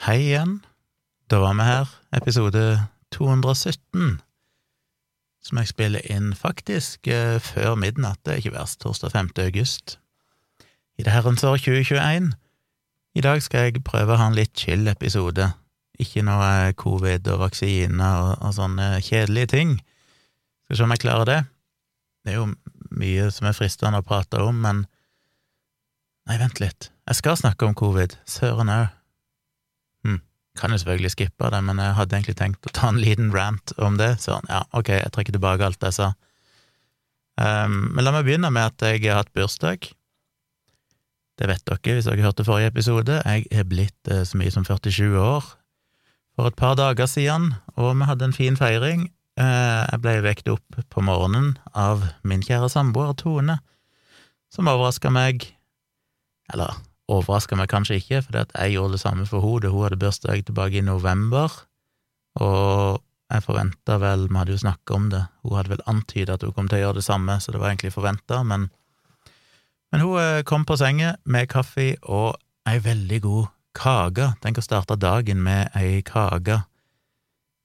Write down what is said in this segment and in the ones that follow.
Hei igjen. Da var vi her, episode 217, som jeg spiller inn faktisk eh, før midnatt, det er ikke verst, torsdag 5. august, i det herrens år 2021. I dag skal jeg prøve å ha en litt chill episode, ikke noe covid og vaksiner og, og sånne kjedelige ting. Skal se om jeg klarer det. Det er jo mye som er fristende å prate om, men Nei, vent litt, jeg skal snakke om covid, søren òg. Kan jo selvfølgelig skippe det, men jeg hadde egentlig tenkt å ta en liten rant om det, sånn, ja, ok, jeg trekker tilbake alt jeg sa. Um, men la meg begynne med at jeg har hatt bursdag. Det vet dere hvis dere hørte forrige episode, jeg er blitt eh, så mye som 47 år for et par dager siden, og vi hadde en fin feiring. Eh, jeg ble vekt opp på morgenen av min kjære samboer Tone, som overraska meg eller overraska meg kanskje ikke, for jeg gjorde det samme for henne hun hadde bursdag tilbake i november, og jeg forventa vel, vi hadde jo snakka om det, hun hadde vel antyda at hun kom til å gjøre det samme, så det var egentlig forventa, men, men hun eh, kom på senga med kaffe og ei veldig god kake. Tenk å starte dagen med ei kake.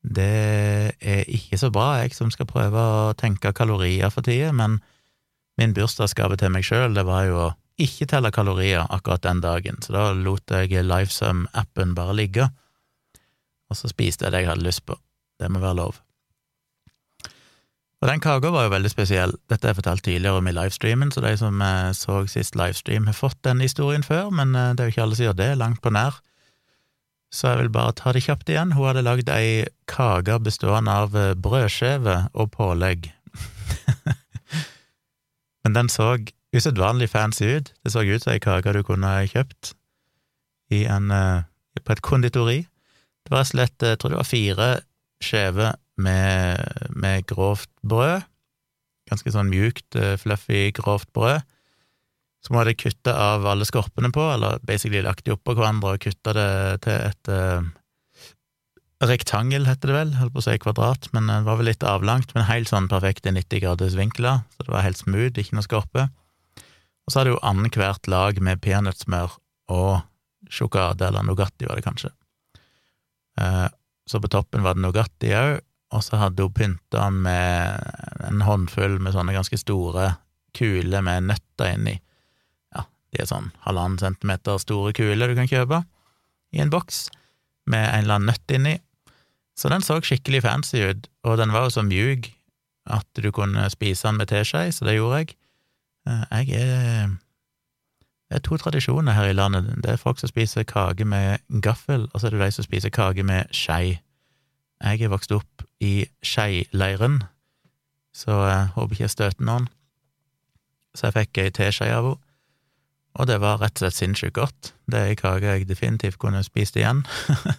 Det er ikke så bra, jeg som skal prøve å tenke kalorier for tida, men min bursdagsgave til meg sjøl, det var jo å ikke telle kalorier akkurat den dagen, så da lot jeg Lifesum-appen bare ligge, og så spiste jeg det jeg hadde lyst på. Det må være lov. Og den kaka var jo veldig spesiell. Dette har jeg fortalt tidligere om i livestreamen, så de som eh, så sist livestream, har fått den historien før, men eh, det er jo ikke alle som gjør det, langt på nær. Så jeg vil bare ta det kjapt igjen. Hun hadde lagd ei kake bestående av eh, brødskive og pålegg. men den så usedvanlig fancy ut. Det så ut som ei kake du kunne kjøpt en, uh, på et konditori. Det var slett, jeg tror det var fire skjever med, med, grovt brød. Ganske sånn mjukt, uh, fluffy, grovt brød. Som hun hadde kutta av alle skorpene på, eller basically lagt de oppå hverandre og kutta det til et uh, rektangel, heter det vel, holdt på å si kvadrat, men det var vel litt avlangt, men helt sånn perfekte 90 graders vinkler, så det var helt smooth, ikke noe skorpe. Og så hadde hun annethvert lag med peanøttsmør og sjokade, eller Nugatti var det kanskje. Eh, så på toppen var det Nugatti òg, og så hadde hun pynta med en håndfull med sånne ganske store kuler med nøtter inni. Ja, de er sånn halvannen centimeter store kuler du kan kjøpe i en boks, med en eller annen nøtt inni. Så den så skikkelig fancy ut, og den var jo så mjuk at du kunne spise den med teskje, så det gjorde jeg. Eh, jeg er Det er to tradisjoner her i landet. Det er folk som spiser kake med gaffel, og så er det de som spiser kake med skei. Jeg er vokst opp i skeileiren, så jeg håper ikke jeg støter noen. Så jeg fikk ei teskje av henne, og det var rett og slett sinnssykt godt. Det er ei kake jeg definitivt kunne spist igjen.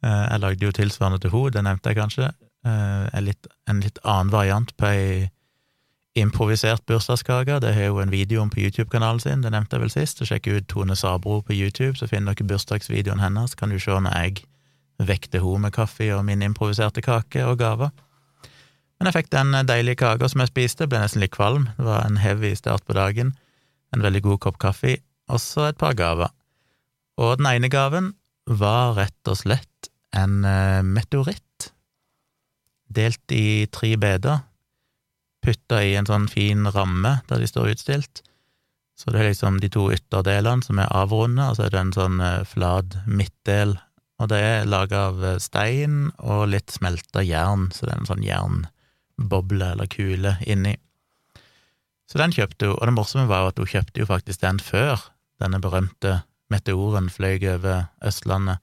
Eh, jeg lagde jo tilsvarende til henne, det nevnte jeg kanskje. Eh, en litt, en litt annen variant på ei improvisert bursdagskake. Det har jo en video om på YouTube-kanalen sin, det nevnte jeg vel sist. Så Sjekk ut Tone Sabro på YouTube, så finner dere bursdagsvideoen hennes. Kan du se når jeg vekte henne med kaffe og min improviserte kake og gaver. Men jeg fikk den deilige kaka som jeg spiste, ble nesten litt kvalm. Det var en heavy start på dagen. En veldig god kopp kaffe, og så et par gaver. Og den ene gaven var rett og slett en eh, meteoritt, delt i tre beder putta i en sånn fin ramme der de står utstilt. Så det er liksom de to ytterdelene som er avrunda, og så er det en sånn uh, flat midtdel. Og det er laga av eh, stein og litt smelta jern, så det er en sånn jernboble eller kule inni. Så den kjøpte hun, og det morsomme var jo at hun kjøpte jo faktisk den før denne berømte meteoren fløy over Østlandet.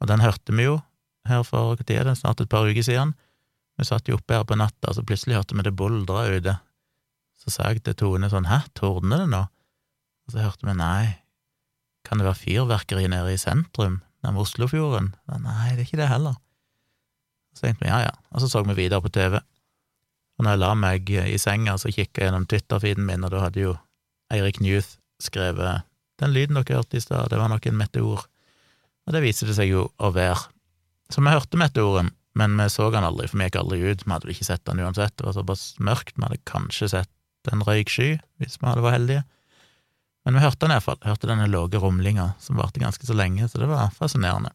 Og den hørte vi jo her for hva tid er det, snart et par uker siden. Vi satt jo oppe her på natta, så plutselig hørte vi det buldra ute. Så sa jeg til Tone sånn, hæ, tordner det nå? Og så hørte vi nei, kan det være fyrverkeri nede i sentrum, nærme Oslofjorden? Nei, det er ikke det heller. Så tenkte vi ja, ja, og så så vi videre på TV. Og når jeg la meg i senga, så kikka jeg gjennom Twitter-feeden min, og da hadde jo Eirik Newth skrevet den lyden dere hørte i stad, det var nok en meteor. Og det viser det seg jo å være. Så vi hørte meteoren, men vi så han aldri, for vi gikk aldri ut. Vi hadde ikke sett han uansett, det var såpass mørkt. Vi hadde kanskje sett en røyksky, hvis vi hadde vært heldige. Men vi hørte den iallfall. Hørte denne låge rumlinga som varte ganske så lenge, så det var fascinerende.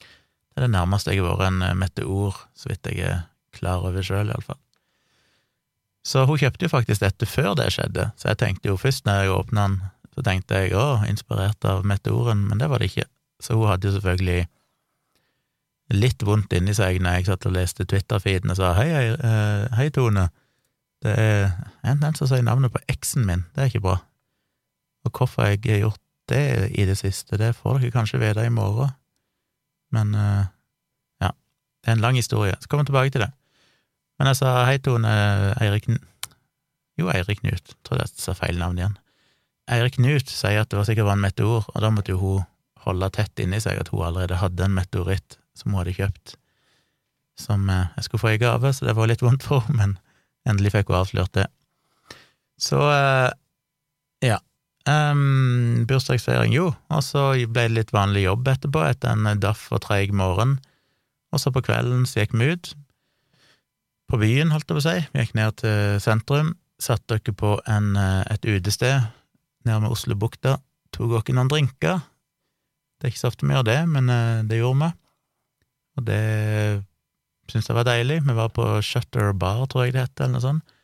Det er det nærmeste jeg har vært en eh, meteor, så vidt jeg er klar over sjøl, iallfall. Så hun kjøpte jo faktisk dette før det skjedde, så jeg tenkte jo først når jeg åpna den, så tenkte jeg å, inspirert av meteoren, men det var det ikke. Så hun hadde jo selvfølgelig litt vondt inni seg når jeg satt og leste Twitter-feeden og sa hei, hei, eh, hei, Tone, det er en den som sier navnet på eksen min, det er ikke bra. Og hvorfor jeg har gjort det i det siste, det får dere kanskje vite i morgen, men uh, ja, det er en lang historie, så kommer vi tilbake til det. Men jeg sa hei, Tone, Eirik Jo, Eirik Knut, tror jeg sa feil navn igjen. Eirik Knut sier at det var sikkert var en meteor, og da måtte jo hun holde tett inni seg at hun allerede hadde en meteoritt som hun hadde kjøpt, som uh, jeg skulle få i gave, så det var litt vondt for henne, men endelig fikk hun avslørt det. Så uh, ja, Um, bursdagsfeiring, jo, og så ble det litt vanlig jobb etterpå, etter en daff og treig morgen, og så på kvelden så gikk vi ut, på byen, holdt jeg på å si, vi gikk ned til sentrum, satte dere på en, eh, et utested nede med Oslobukta, tok dere noen drinker, det er ikke så ofte vi gjør det, men eh, det gjorde vi, og det syntes jeg var deilig, vi var på Shutter Bar, tror jeg det heter, eller noe sånt,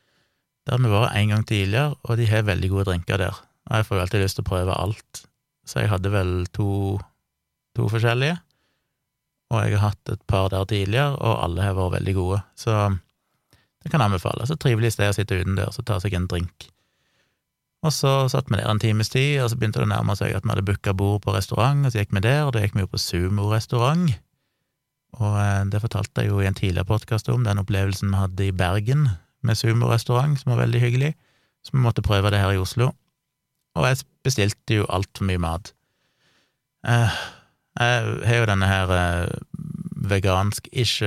der vi var en gang tidligere, og de har veldig gode drinker der. Og jeg får alltid lyst til å prøve alt, så jeg hadde vel to, to forskjellige, og jeg har hatt et par der tidligere, og alle har vært veldig gode, så det kan anbefales. Et trivelig sted å sitte utendørs og ta seg en drink. Og så satt vi der en times tid, og så begynte det å nærme seg at vi hadde booka bord på restaurant, og så gikk vi der, og da gikk vi jo på Sumo-restaurant. Og eh, det fortalte jeg jo i en tidligere podkast om, den opplevelsen vi hadde i Bergen med Sumo-restaurant, som var veldig hyggelig, så vi måtte prøve det her i Oslo og jeg bestilte jo altfor mye mat. Eh, jeg har jo denne her eh, vegansk-ish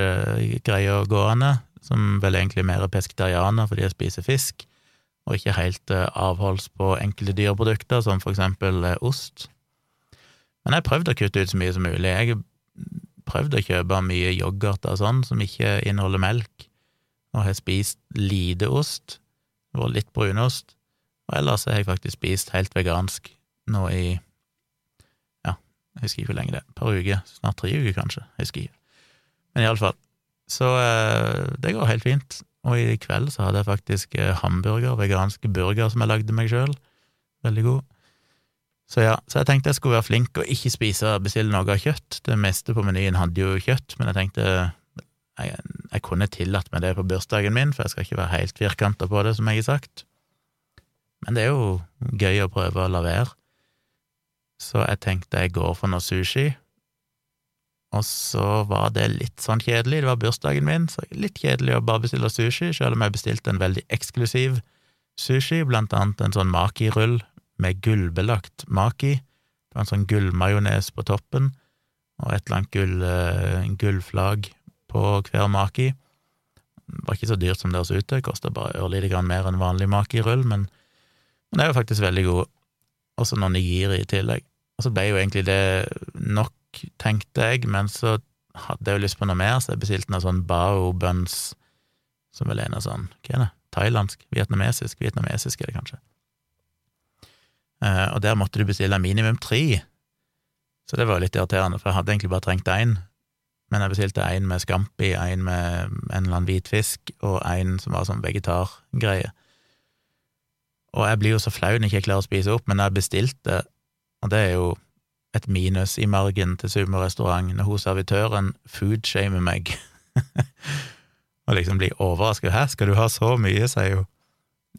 greia gående, som vel egentlig er mer pesketarianer fordi jeg spiser fisk, og ikke helt avholds på enkelte dyreprodukter, som for eksempel ost. Men jeg prøvde å kutte ut så mye som mulig. Jeg prøvde å kjøpe mye yoghurt og sånn som ikke inneholder melk, og har spist lite ost, og litt brunost, og ellers har jeg faktisk spist helt vegansk nå i ja, jeg husker ikke hvor lenge det er, et par uker, snart tre uker kanskje, jeg husker ikke. Men iallfall, så eh, det går helt fint. Og i kveld så hadde jeg faktisk eh, hamburger, veganske burger som jeg lagde meg sjøl, veldig god. Så ja, så jeg tenkte jeg skulle være flink og ikke spise bestille noe av kjøtt. Det meste på menyen hadde jo kjøtt, men jeg tenkte jeg, jeg kunne tillatt meg det på bursdagen min, for jeg skal ikke være helt firkanta på det, som jeg har sagt. Men det er jo gøy å prøve å la være. Så jeg tenkte jeg går for noe sushi. Og så var det litt sånn kjedelig, det var bursdagen min, så litt kjedelig å bare bestille sushi, selv om jeg bestilte en veldig eksklusiv sushi, blant annet en sånn maki-rull med gullbelagt maki. Det var en sånn gullmajones på toppen, og et eller annet gull, uh, gullflagg på hver maki. Det var ikke så dyrt som det høres ut, det kosta bare ørlite grann mer enn vanlig maki-rull, men men det er jo faktisk veldig god. Også noen nigiri i tillegg. Og så ble jo egentlig det nok, tenkte jeg, men så hadde jeg jo lyst på noe mer, så jeg bestilte noe sånn bao buns, som vel er noe sånn, hva er det, thailandsk, vietnamesisk, vietnamesisk er det kanskje. Uh, og der måtte du bestille minimum tre, så det var litt irriterende, for jeg hadde egentlig bare trengt én, men jeg bestilte én med scampi, én med en eller annen hvit fisk, og én som var sånn vegetargreie. Og jeg blir jo så flau når jeg ikke klarer å spise opp, men jeg bestilte, og det er jo et minus i margen til Sumo-restaurant, når hun servitøren foodshamer meg og liksom blir overrasket. 'Hæ, skal du ha så mye?' sier hun.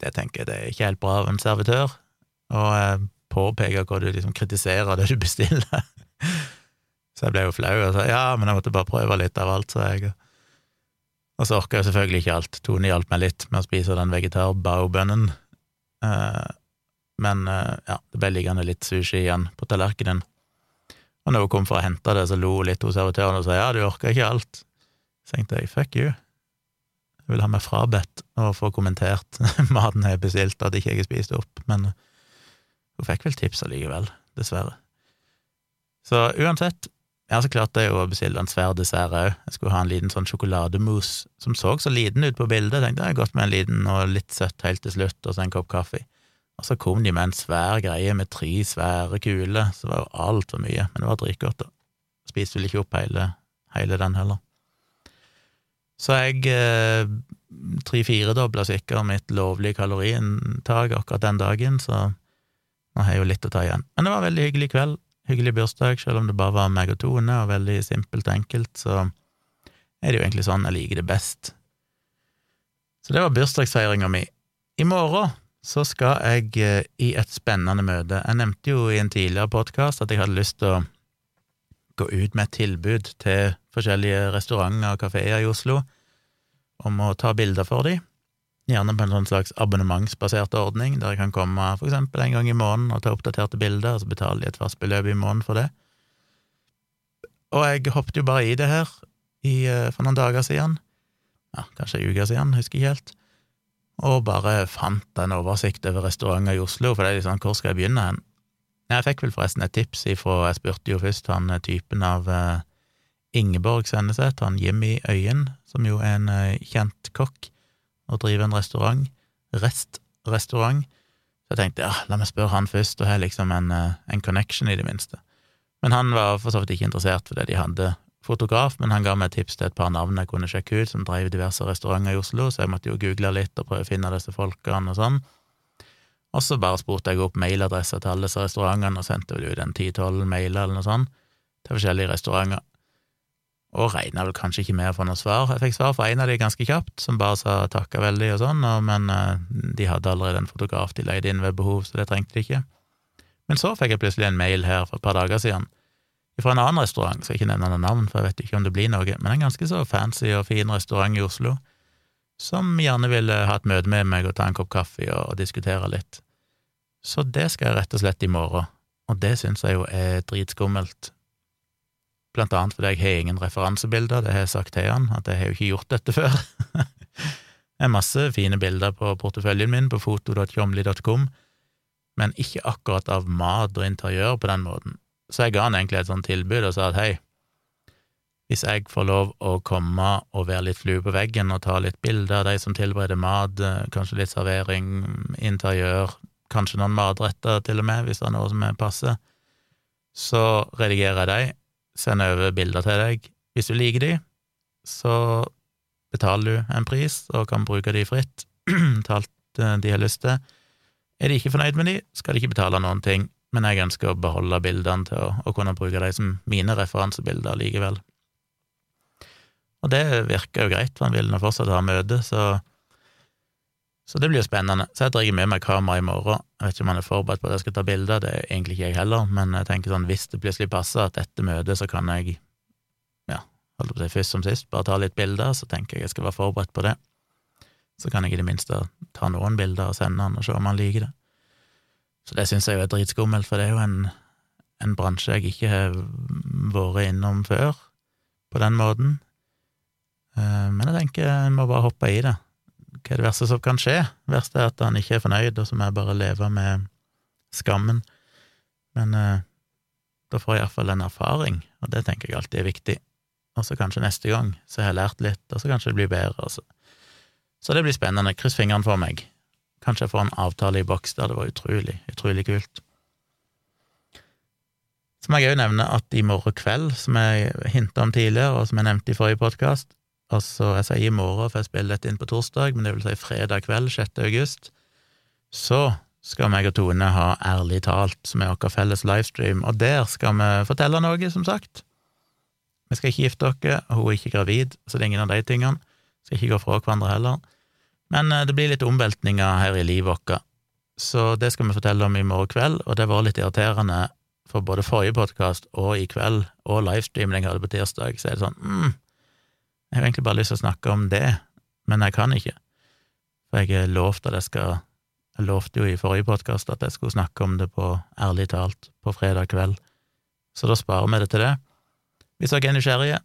Det tenker jeg det er ikke helt bra av en servitør, og jeg påpeker hva du liksom kritiserer det du bestiller. så jeg ble jo flau og sa ja, men jeg måtte bare prøve litt av alt, sa jeg. Og så orka jeg selvfølgelig ikke alt. Tone hjalp meg litt med å spise den vegetar-baobønnen Eh, men eh, ja, det ble liggende litt sushi igjen på tallerkenen. Og når hun kom for å hente det, så lo hun litt hos servitøren og sa ja, du orker ikke alt. Så tenkte jeg fuck you. Jeg vil ha meg frabedt å få kommentert maten jeg bestilte, at ikke jeg har spist opp, men hun fikk vel tips allikevel, dessverre. Så uansett, jeg har så klart det å bestille en svær dessert òg. Jeg skulle ha en liten sånn sjokolademousse som så så liten ut på bildet. Jeg tenkte jeg godt med en liten og litt søtt helt til slutt, og så en kopp kaffe. Og så kom de med en svær greie med tre svære kuler, så det var jo altfor mye, men det var dritgodt, da. Spiste vel ikke opp hele, hele den heller. Så jeg eh, tre-firedobla sikkert mitt lovlige kaloriinntak akkurat den dagen, så nå har jeg jo litt å ta igjen. Men det var en veldig hyggelig kveld, hyggelig bursdag, selv om det bare var meg og Tone, og veldig simpelt og enkelt, så er det jo egentlig sånn jeg liker det best. Så det var bursdagsfeiringa mi. I morgen så skal jeg eh, i et spennende møte. Jeg nevnte jo i en tidligere podkast at jeg hadde lyst til å gå ut med et tilbud til forskjellige restauranter og kafeer i Oslo om å ta bilder for dem. Gjerne på en sånn slags abonnementsbasert ordning, der jeg kan komme for eksempel en gang i måneden og ta oppdaterte bilder, og så betaler de et fast beløp i måneden for det. Og jeg hoppet jo bare i det her i, eh, for noen dager siden, ja, kanskje ei uke siden, husker ikke helt, og bare fant en oversikt over restauranter i Oslo, for det er sånn, hvor skal jeg begynne hen? Jeg fikk vel forresten et tips ifra, jeg spurte jo først han eh, typen av uh, Ingeborg Senneset, han Jimmy Øyen, som jo er en kjent kokk, og driver en restaurant, Rest-restaurant. Så jeg tenkte ja, la meg spørre han først, og har liksom en, eh, en, connection, i det minste. Men han var for så vidt ikke interessert fordi de hadde fotograf, men han ga meg tips til et par navn jeg kunne sjekke ut, som drev diverse restauranter i Oslo, så jeg måtte jo google litt og prøve å finne disse folkene og sånn. Og så bare spurte jeg opp mailadresser til alle disse restaurantene, og sendte vel ut en ti-tolv mailer eller noe sånt til forskjellige restauranter og regna vel kanskje ikke med å få noe svar. Jeg fikk svar fra en av de ganske kjapt, som bare sa takka veldig og sånn, men eh, de hadde allerede en fotograf de leide inn ved behov, så det trengte de ikke. Men så fikk jeg plutselig en mail her for et par dager siden fra en annen restaurant, skal ikke nevne noe navn, for jeg vet ikke om det blir noe, men en ganske så fancy og fin restaurant i Oslo, som gjerne ville ha et møte med meg og ta en kopp kaffe og, og diskutere litt. Så det skal jeg rett og slett i morgen, og det syns jeg jo er dritskummelt blant annet fordi jeg har ingen referansebilder, det har jeg sagt til han, at jeg har jo ikke gjort dette før. det er masse fine bilder på porteføljen min på foto.tjomli.com, men ikke akkurat av mat og interiør på den måten. Så jeg ga han egentlig et sånt tilbud og sa at hei, hvis jeg får lov å komme og være litt flue på veggen og ta litt bilder av de som tilbereder mat, kanskje litt servering, interiør, kanskje noen matretter til og med, hvis det er noe som er passe, så redigerer jeg de, sender over bilder til deg. Hvis du liker de, så betaler du en pris og kan bruke de fritt til alt eh, de har lyst til. Er de ikke fornøyd med de, skal de ikke betale noen ting, men jeg ønsker å beholde bildene til å, å kunne bruke de som mine referansebilder likevel. Og det virker jo greit, for han vil nå fortsatt ha møte, så så det blir jo spennende. Så jeg drar med meg kamera i morgen. Jeg vet ikke om han er forberedt på at jeg skal ta bilder, det er egentlig ikke jeg heller, men jeg tenker sånn, hvis det plutselig passer at dette møtet, så kan jeg, ja, holdt på å si først som sist, bare ta litt bilder, så tenker jeg jeg skal være forberedt på det. Så kan jeg i det minste ta noen bilder og sende han og se om han liker det. Så det syns jeg jo er dritskummelt, for det er jo en, en bransje jeg ikke har vært innom før, på den måten. Eh, men jeg tenker en må bare hoppe i det hva er det verste som kan skje? Det verste er at han ikke er fornøyd, og så må jeg bare leve med skammen. Men eh, da får jeg iallfall en erfaring, og det tenker jeg alltid er viktig. Og så kanskje neste gang så har jeg lært litt, og så kanskje det blir bedre. Altså. Så det blir spennende. Kryss fingrene for meg. Kanskje jeg får en avtale i boks der. Det var utrolig, utrolig kult. Så må jeg òg nevne at i morgen kveld, som jeg hinta om tidligere, og som jeg nevnte i forrige podkast, Altså, jeg sier i morgen, for jeg spiller dette inn på torsdag, men det vil si fredag kveld, 6. august, så skal meg og Tone ha Ærlig talt, som er vår felles livestream, og der skal vi fortelle noe, som sagt. Vi skal ikke gifte oss, og hun er ikke gravid, så det er ingen av de tingene. Skal ikke gå fra hverandre heller. Men eh, det blir litt omveltninger her i livet vårt, så det skal vi fortelle om i morgen kveld, og det var litt irriterende for både forrige podkast og i kveld, og livestreamen jeg hadde på tirsdag, så er det sånn mm, jeg har egentlig bare lyst til å snakke om det, men jeg kan ikke, for jeg lovt at jeg skal Jeg lovte jo i forrige podkast at jeg skulle snakke om det på Ærlig talt på fredag kveld, så da sparer vi det til det. Hvis dere er nysgjerrige,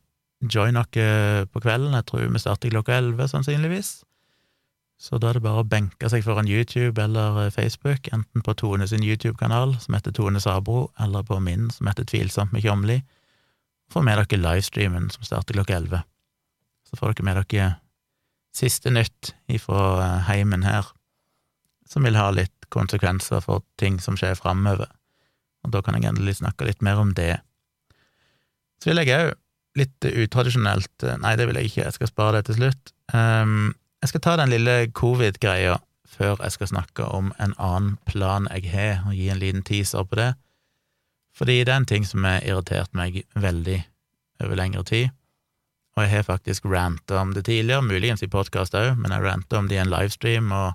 join dere på kvelden, jeg tror vi starter klokka elleve, sannsynligvis. Så da er det bare å benke seg foran YouTube eller Facebook, enten på Tone sin YouTube-kanal, som heter Tone Sabro, eller på min, som heter Tvilsomt med Tjomli. Få med dere livestreamen som starter klokka elleve. Så får dere med dere siste nytt ifra eh, heimen her, som vil ha litt konsekvenser for ting som skjer framover. Og da kan jeg endelig snakke litt mer om det. Så vil jeg òg, litt utradisjonelt Nei, det vil jeg ikke, jeg skal spare det til slutt. Um, jeg skal ta den lille covid-greia før jeg skal snakke om en annen plan jeg har, og gi en liten teaser på det. Fordi det er en ting som har irritert meg veldig over lengre tid. Og jeg har faktisk ranta om det tidligere, muligens i podkast òg, men jeg ranta om det i en livestream, og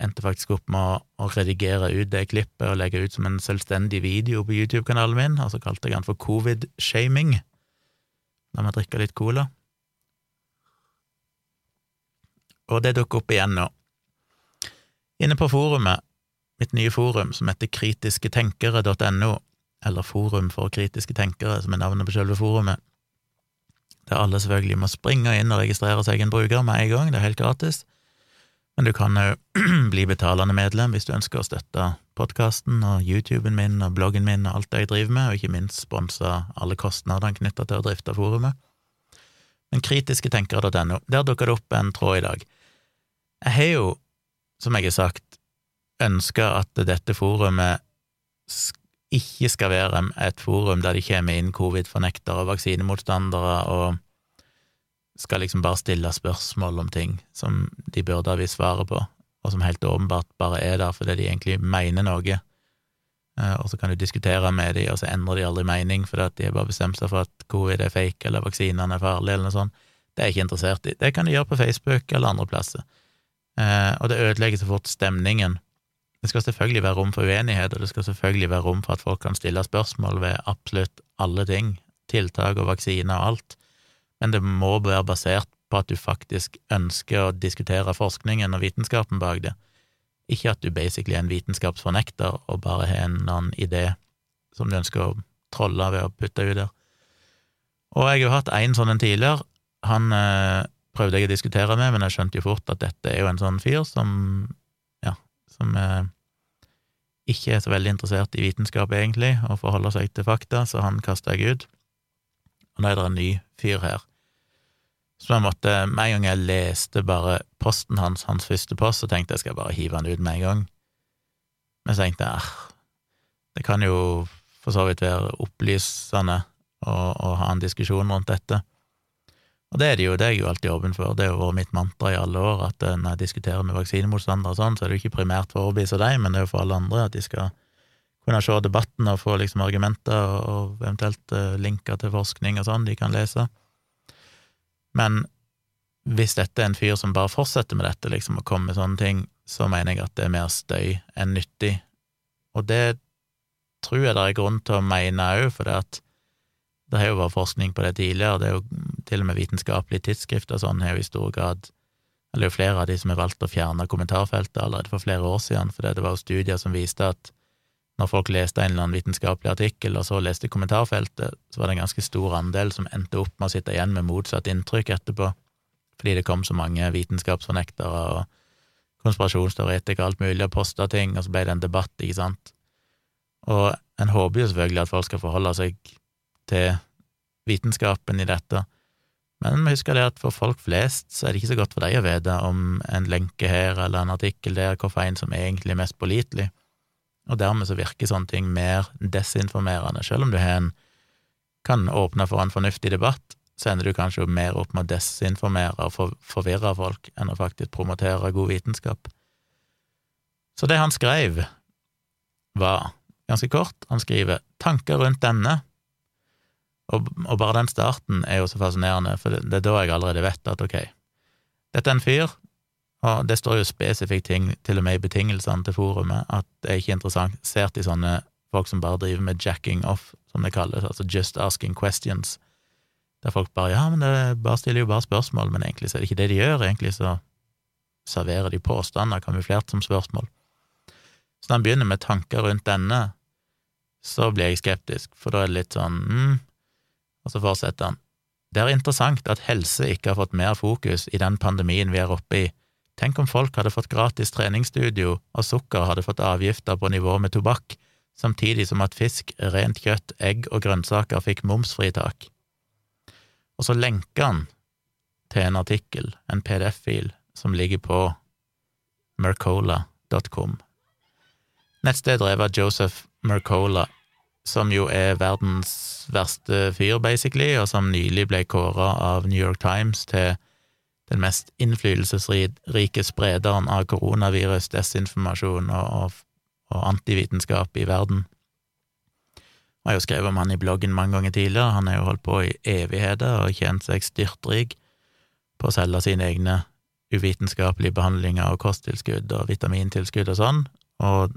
endte faktisk opp med å, redigere ut det klippet og legge ut som en selvstendig video på YouTube-kanalen min, og så kalte jeg den for covid-shaming. når vi drikker litt cola. Og det dukker opp igjen nå. Inne på forumet, mitt nye forum som heter kritisketenkere.no, eller Forum for kritiske tenkere, som er navnet på selve forumet, der alle selvfølgelig må springe inn og registrere seg en bruker med en gang, det er helt gratis. Men du kan òg bli betalende medlem hvis du ønsker å støtte podkasten og YouTuben min og bloggen min og alt det jeg driver med, og ikke minst sponse alle kostnadene knytta til å drifte forumet. Men kritisketenkere.no, der dukker det opp en tråd i dag. Jeg har jo, som jeg har sagt, ønska at dette forumet ikke skal være et forum der de kommer inn covid-fornektere og vaksinemotstandere og skal liksom bare stille spørsmål om ting som de burde ha visst svaret på, og som helt åpenbart bare er der fordi de egentlig mener noe, eh, og så kan du diskutere med dem, og så endrer de aldri mening fordi at de har bare bestemt seg for at covid er fake, eller vaksinene er farlige, eller noe sånt. Det er jeg ikke interessert i. Det kan de gjøre på Facebook eller andre plasser. Eh, og det ødelegger så fort stemningen det skal selvfølgelig være rom for uenighet, og det skal selvfølgelig være rom for at folk kan stille spørsmål ved absolutt alle ting, tiltak og vaksiner og alt, men det må være basert på at du faktisk ønsker å diskutere forskningen og vitenskapen bak det, ikke at du basically er en vitenskapsfornekter og bare har en annen idé som du ønsker å trolle ved å putte ut der. Og jeg har jo hatt en sånn en tidligere, han øh, prøvde jeg å diskutere med, men jeg skjønte jo fort at dette er jo en sånn fyr som som eh, ikke er så veldig interessert i vitenskap, egentlig, og forholder seg til fakta, så han kasta jeg ut. Og nå er det en ny fyr her. Så jeg måtte, med en gang jeg leste bare posten hans, hans første post, så tenkte jeg skal bare hive han ut med en gang. Men så tenkte jeg ah, det kan jo for så vidt være opplysende å ha en diskusjon rundt dette. Og det er det jo, det er jeg jo alltid åpen for, det har vært mitt mantra i alle år, at eh, når jeg diskuterer med vaksinemotstandere og sånn, så er det jo ikke primært for å overbevise dem, men det er jo for alle andre, at de skal kunne se debatten og få liksom argumenter og eventuelt uh, linker til forskning og sånn de kan lese. Men hvis dette er en fyr som bare fortsetter med dette, liksom, og kommer med sånne ting, så mener jeg at det er mer støy enn nyttig. Og det tror jeg det er grunn til å mene òg, for det at det har jo vært forskning på det tidligere, det er jo til og med vitenskapelige tidsskrifter sånn har jo i stor grad Eller jo flere av de som har valgt å fjerne kommentarfeltet allerede for flere år siden, fordi det var jo studier som viste at når folk leste en eller annen vitenskapelig artikkel, og så leste kommentarfeltet, så var det en ganske stor andel som endte opp med å sitte igjen med motsatt inntrykk etterpå, fordi det kom så mange vitenskapsfornektere og konspirasjonsteoretikere og alt mulig og posta ting, og så ble det en debatt, ikke sant. Og en håper jo selvfølgelig at folk skal forholde seg til vitenskapen i dette, men vi husker det at for folk flest så er det ikke så godt for deg å vite om en lenke her eller en artikkel der, hvilken som er egentlig mest pålitelig, og dermed så virker sånne ting mer desinformerende. Selv om du en, kan åpne for en fornuftig debatt, så ender du kanskje mer opp med å desinformere og forvirre folk enn å faktisk promotere god vitenskap. Så det han skrev, var ganske kort. Han skriver tanker rundt denne og, og, bare den starten er jo så fascinerende, for det, det, er da jeg allerede vet at ok, dette er en fyr, og det står jo spesifikt ting, til og med i betingelsene til forumet, at det er ikke interessert i sånne folk som bare driver med jacking off, som det kalles, altså just asking questions, der folk bare ja, men det bare stiller jo bare spørsmål, men egentlig så er det ikke det de gjør, egentlig så serverer de påstander kamuflert som spørsmål. Så når han begynner med tanker rundt denne, så blir jeg skeptisk, for da er det litt sånn mm, og så fortsetter han. Det er interessant at helse ikke har fått mer fokus i den pandemien vi er oppe i. Tenk om folk hadde fått gratis treningsstudio, og sukker hadde fått avgifter på nivå med tobakk, samtidig som at fisk, rent kjøtt, egg og grønnsaker fikk momsfritak. Og så lenker han til en artikkel, en PDF-fil, som ligger på mercola.com. Nettstedet drevet av Joseph Mercola, som jo er verdens verste fyr, basically, og som nylig ble kåra av New York Times til den mest innflytelsesrike sprederen av koronavirus, desinformasjon og, og, og antivitenskap i verden. Jeg har jo skrevet om han i bloggen mange ganger tidligere, han har jo holdt på i evigheter og tjent seg styrtrik på å selge sine egne uvitenskapelige behandlinger og kosttilskudd og vitamintilskudd og sånn, og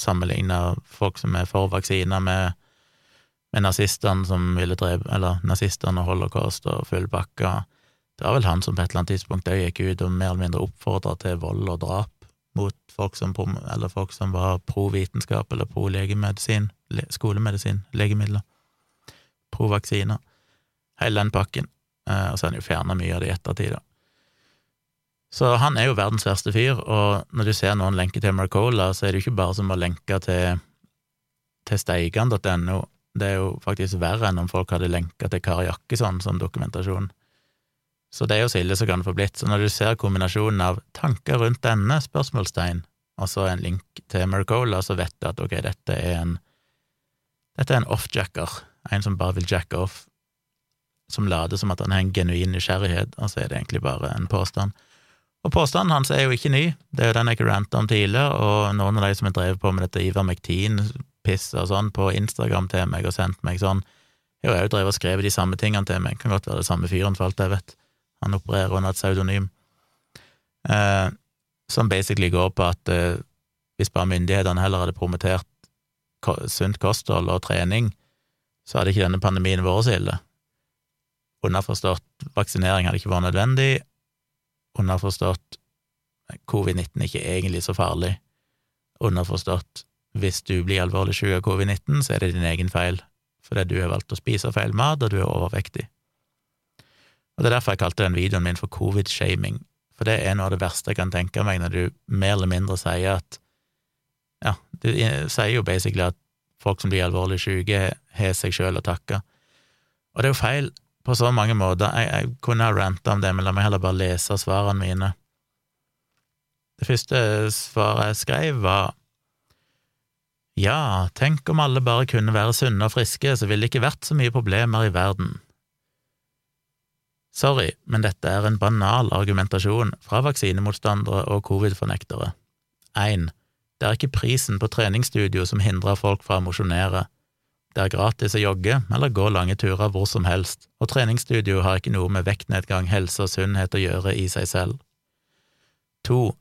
sammenligna folk som er for vaksiner med, med nazistene som ville drepe, eller nazistene og holocaust og full bakke. Det var vel han som på et eller annet tidspunkt òg gikk ut og mer eller mindre oppfordra til vold og drap mot folk som, eller folk som var pro vitenskap eller pro legemedisin, skolemedisin, legemidler, pro vaksiner, hele den pakken. Eh, og så har han jo fjerna mye av det i ettertid, da. Så han er jo verdens verste fyr, og når du ser noen lenker til Marcola, så er det jo ikke bare som å lenke til, til steigan.no, det er jo faktisk verre enn om folk hadde lenka til Kari Jakkesson som dokumentasjon. Så det er jo så ille som kan få blitt. Så når du ser kombinasjonen av tanker rundt denne, spørsmålstegn, og så en link til Mercola, så vet du at ok, dette er en dette er en off-jacker, en som bare vil jacke off, som later som at han har en genuin nysgjerrighet, og så er det egentlig bare en påstand. Og påstanden hans er jo ikke ny, det er jo den jeg ranta om tidligere, og noen av de som har drevet på med dette Ivar McTean-piss og sånn på Instagram til meg og sendt meg sånn, jeg har jo drevet og skrevet de samme tingene til meg, kan godt være det samme fyren, for alt jeg vet. Han opererer under et pseudonym. Eh, som basically går på at eh, hvis bare myndighetene heller hadde promotert sunt kosthold og trening, så hadde ikke denne pandemien vært så ille. Underforstått, vaksinering hadde ikke vært nødvendig. Underforstått, covid-19 er ikke egentlig så farlig. Underforstått, hvis du blir alvorlig syk av covid-19, så er det din egen feil, fordi du har valgt å spise feil mat, og du er overvektig. Og Det er derfor jeg kalte den videoen min for covid-shaming, for det er noe av det verste jeg kan tenke meg, når du mer eller mindre sier at Ja, du sier jo basically at folk som blir alvorlig syke, har seg sjøl å takke. Og det er jo feil på så mange måter. Jeg, jeg kunne ha ranta om det, men la meg heller bare lese svarene mine. Det første svaret jeg skrev, var ja, tenk om alle bare kunne være sunne og friske, så ville det ikke vært så mye problemer i verden. Sorry, men dette er en banal argumentasjon fra vaksinemotstandere og covid-fornektere. 1. Det er ikke prisen på treningsstudio som hindrer folk fra å mosjonere. Det er gratis å jogge eller gå lange turer hvor som helst, og treningsstudio har ikke noe med vektnedgang, helse og sunnhet å gjøre i seg selv. 2.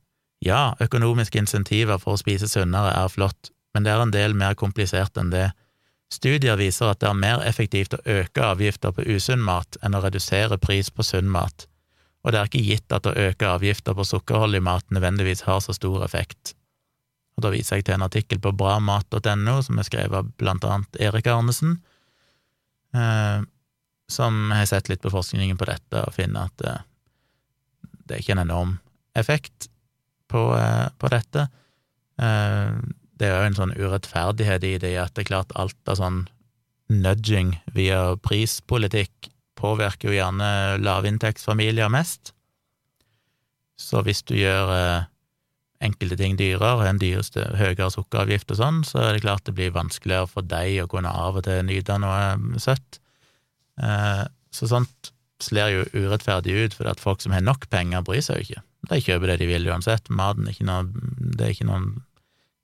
Ja, økonomiske insentiver for å spise sunnere er flott, men det er en del mer komplisert enn det Studier viser at det er mer effektivt å øke avgifter på usunn mat enn å redusere pris på sunn mat, og det er ikke gitt at å øke avgifter på sukkerholdig mat nødvendigvis har så stor effekt. Og Da viser jeg til en artikkel på bramat.no som er skrevet av blant annet Erik Arnesen, eh, som har sett litt på forskningen på dette og finner at eh, det er ikke en enorm effekt på, eh, på dette. Eh, det er jo en sånn urettferdighet i det at det er klart alt av sånn nudging via prispolitikk påvirker jo gjerne lavinntektsfamilier mest. Så hvis du gjør eh, enkelte ting dyrere, en dyreste høyere sukkeravgift og sånn, så er det klart det blir vanskeligere for deg å kunne av og til nyte noe søtt. Eh, så sånt slår jo urettferdig ut, for at folk som har nok penger, bryr seg jo ikke. De kjøper det de vil uansett. Maten er ikke noe, det er ikke noen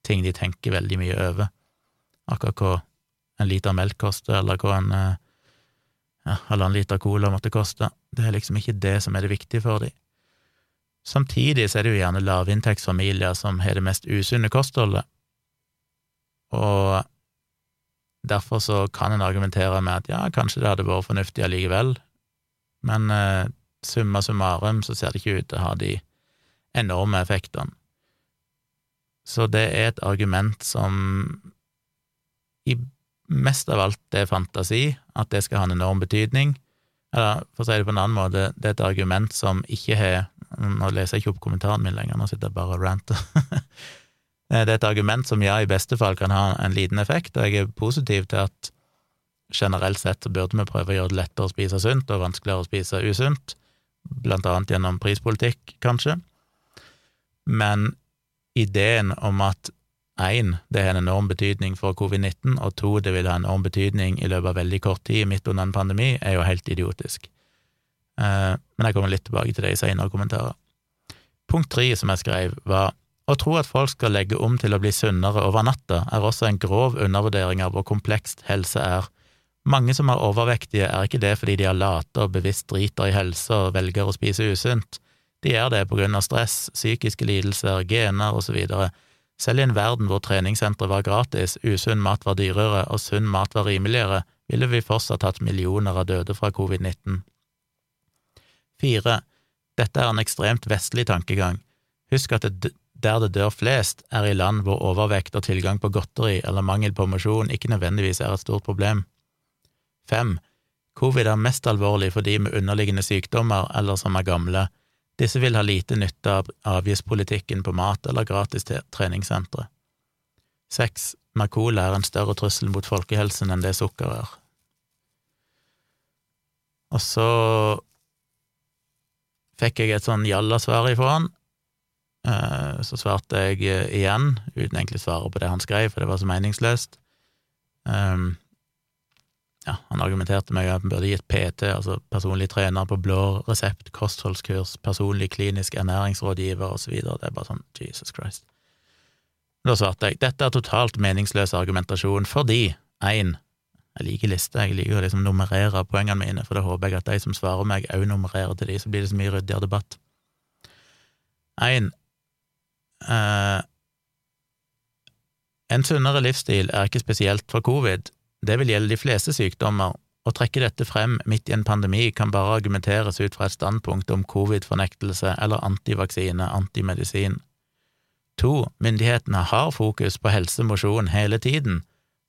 ting de tenker veldig mye over. Akkurat hva en liter melk koster, eller hva en eh, ja, halvannen liter cola måtte koste. Det er liksom ikke det som er det viktige for dem. Samtidig så er det jo gjerne lavinntektsfamilier som har det mest usunne kostholdet, og derfor så kan en argumentere med at ja, kanskje det hadde vært fornuftig allikevel, men eh, summa summarum så ser det ikke ut til å ha de enorme effektene. Så det er et argument som i mest av alt er fantasi, at det skal ha en enorm betydning. Eller for å si det på en annen måte, det er et argument som ikke har Nå leser jeg ikke opp kommentaren min lenger, nå sitter jeg bare og ranter. det er et argument som ja, i beste fall kan ha en liten effekt, og jeg er positiv til at generelt sett så burde vi prøve å gjøre det lettere å spise sunt og vanskeligere å spise usunt, blant annet gjennom prispolitikk, kanskje. Men ideen om at én, det har en enorm betydning for covid-19, og to, det vil ha en enorm betydning i løpet av veldig kort tid midt under en pandemi, er jo helt idiotisk. Eh, men jeg kommer litt tilbake til det i senere kommentarer. Punkt tre som jeg skrev, var å tro at folk skal legge om til å bli sunnere over natta, er også en grov undervurdering av hvor komplekst helse er. Mange som er overvektige, er ikke det fordi de er late og bevisst driter i helse og velger å spise usunt. De gjør det på grunn av stress, psykiske lidelser, gener osv. Selv i en verden hvor treningssentre var gratis, usunn mat var dyrere og sunn mat var rimeligere, ville vi fortsatt hatt millioner av døde fra covid-19. Fire. Dette er en ekstremt vestlig tankegang. Husk at det, der det dør flest, er i land hvor overvekt og tilgang på godteri eller mangel på mosjon ikke nødvendigvis er et stort problem. Fem. Covid er mest alvorlig for de med underliggende sykdommer eller som er gamle. Disse vil ha lite nytte av avgiftspolitikken på mat eller gratis treningssentre. Seks. Narkola er en større trussel mot folkehelsen enn det sukker er. Og så fikk jeg et sånn jalla-svar ifra han. Eh, så svarte jeg eh, igjen, uten egentlig å svare på det han skrev, for det var så meningsløst. Um, ja, han argumenterte med at han burde gitt PT, altså personlig trener på blå resept, kostholdskurs, personlig klinisk ernæringsrådgiver osv. Det er bare sånn Jesus Christ. Da svarte jeg dette er totalt meningsløs argumentasjon fordi én, jeg liker lister, jeg liker å liksom nummerere poengene mine, for da håper jeg at de som svarer meg, òg nummererer til de, så blir det så mye ryddigere debatt. En. eh, en sunnere livsstil er ikke spesielt for covid, det vil gjelde de fleste sykdommer. Å trekke dette frem midt i en pandemi kan bare argumenteres ut fra et standpunkt om covid-fornektelse eller antivaksine, antimedisin. To, myndighetene har fokus på helse mosjon hele tiden.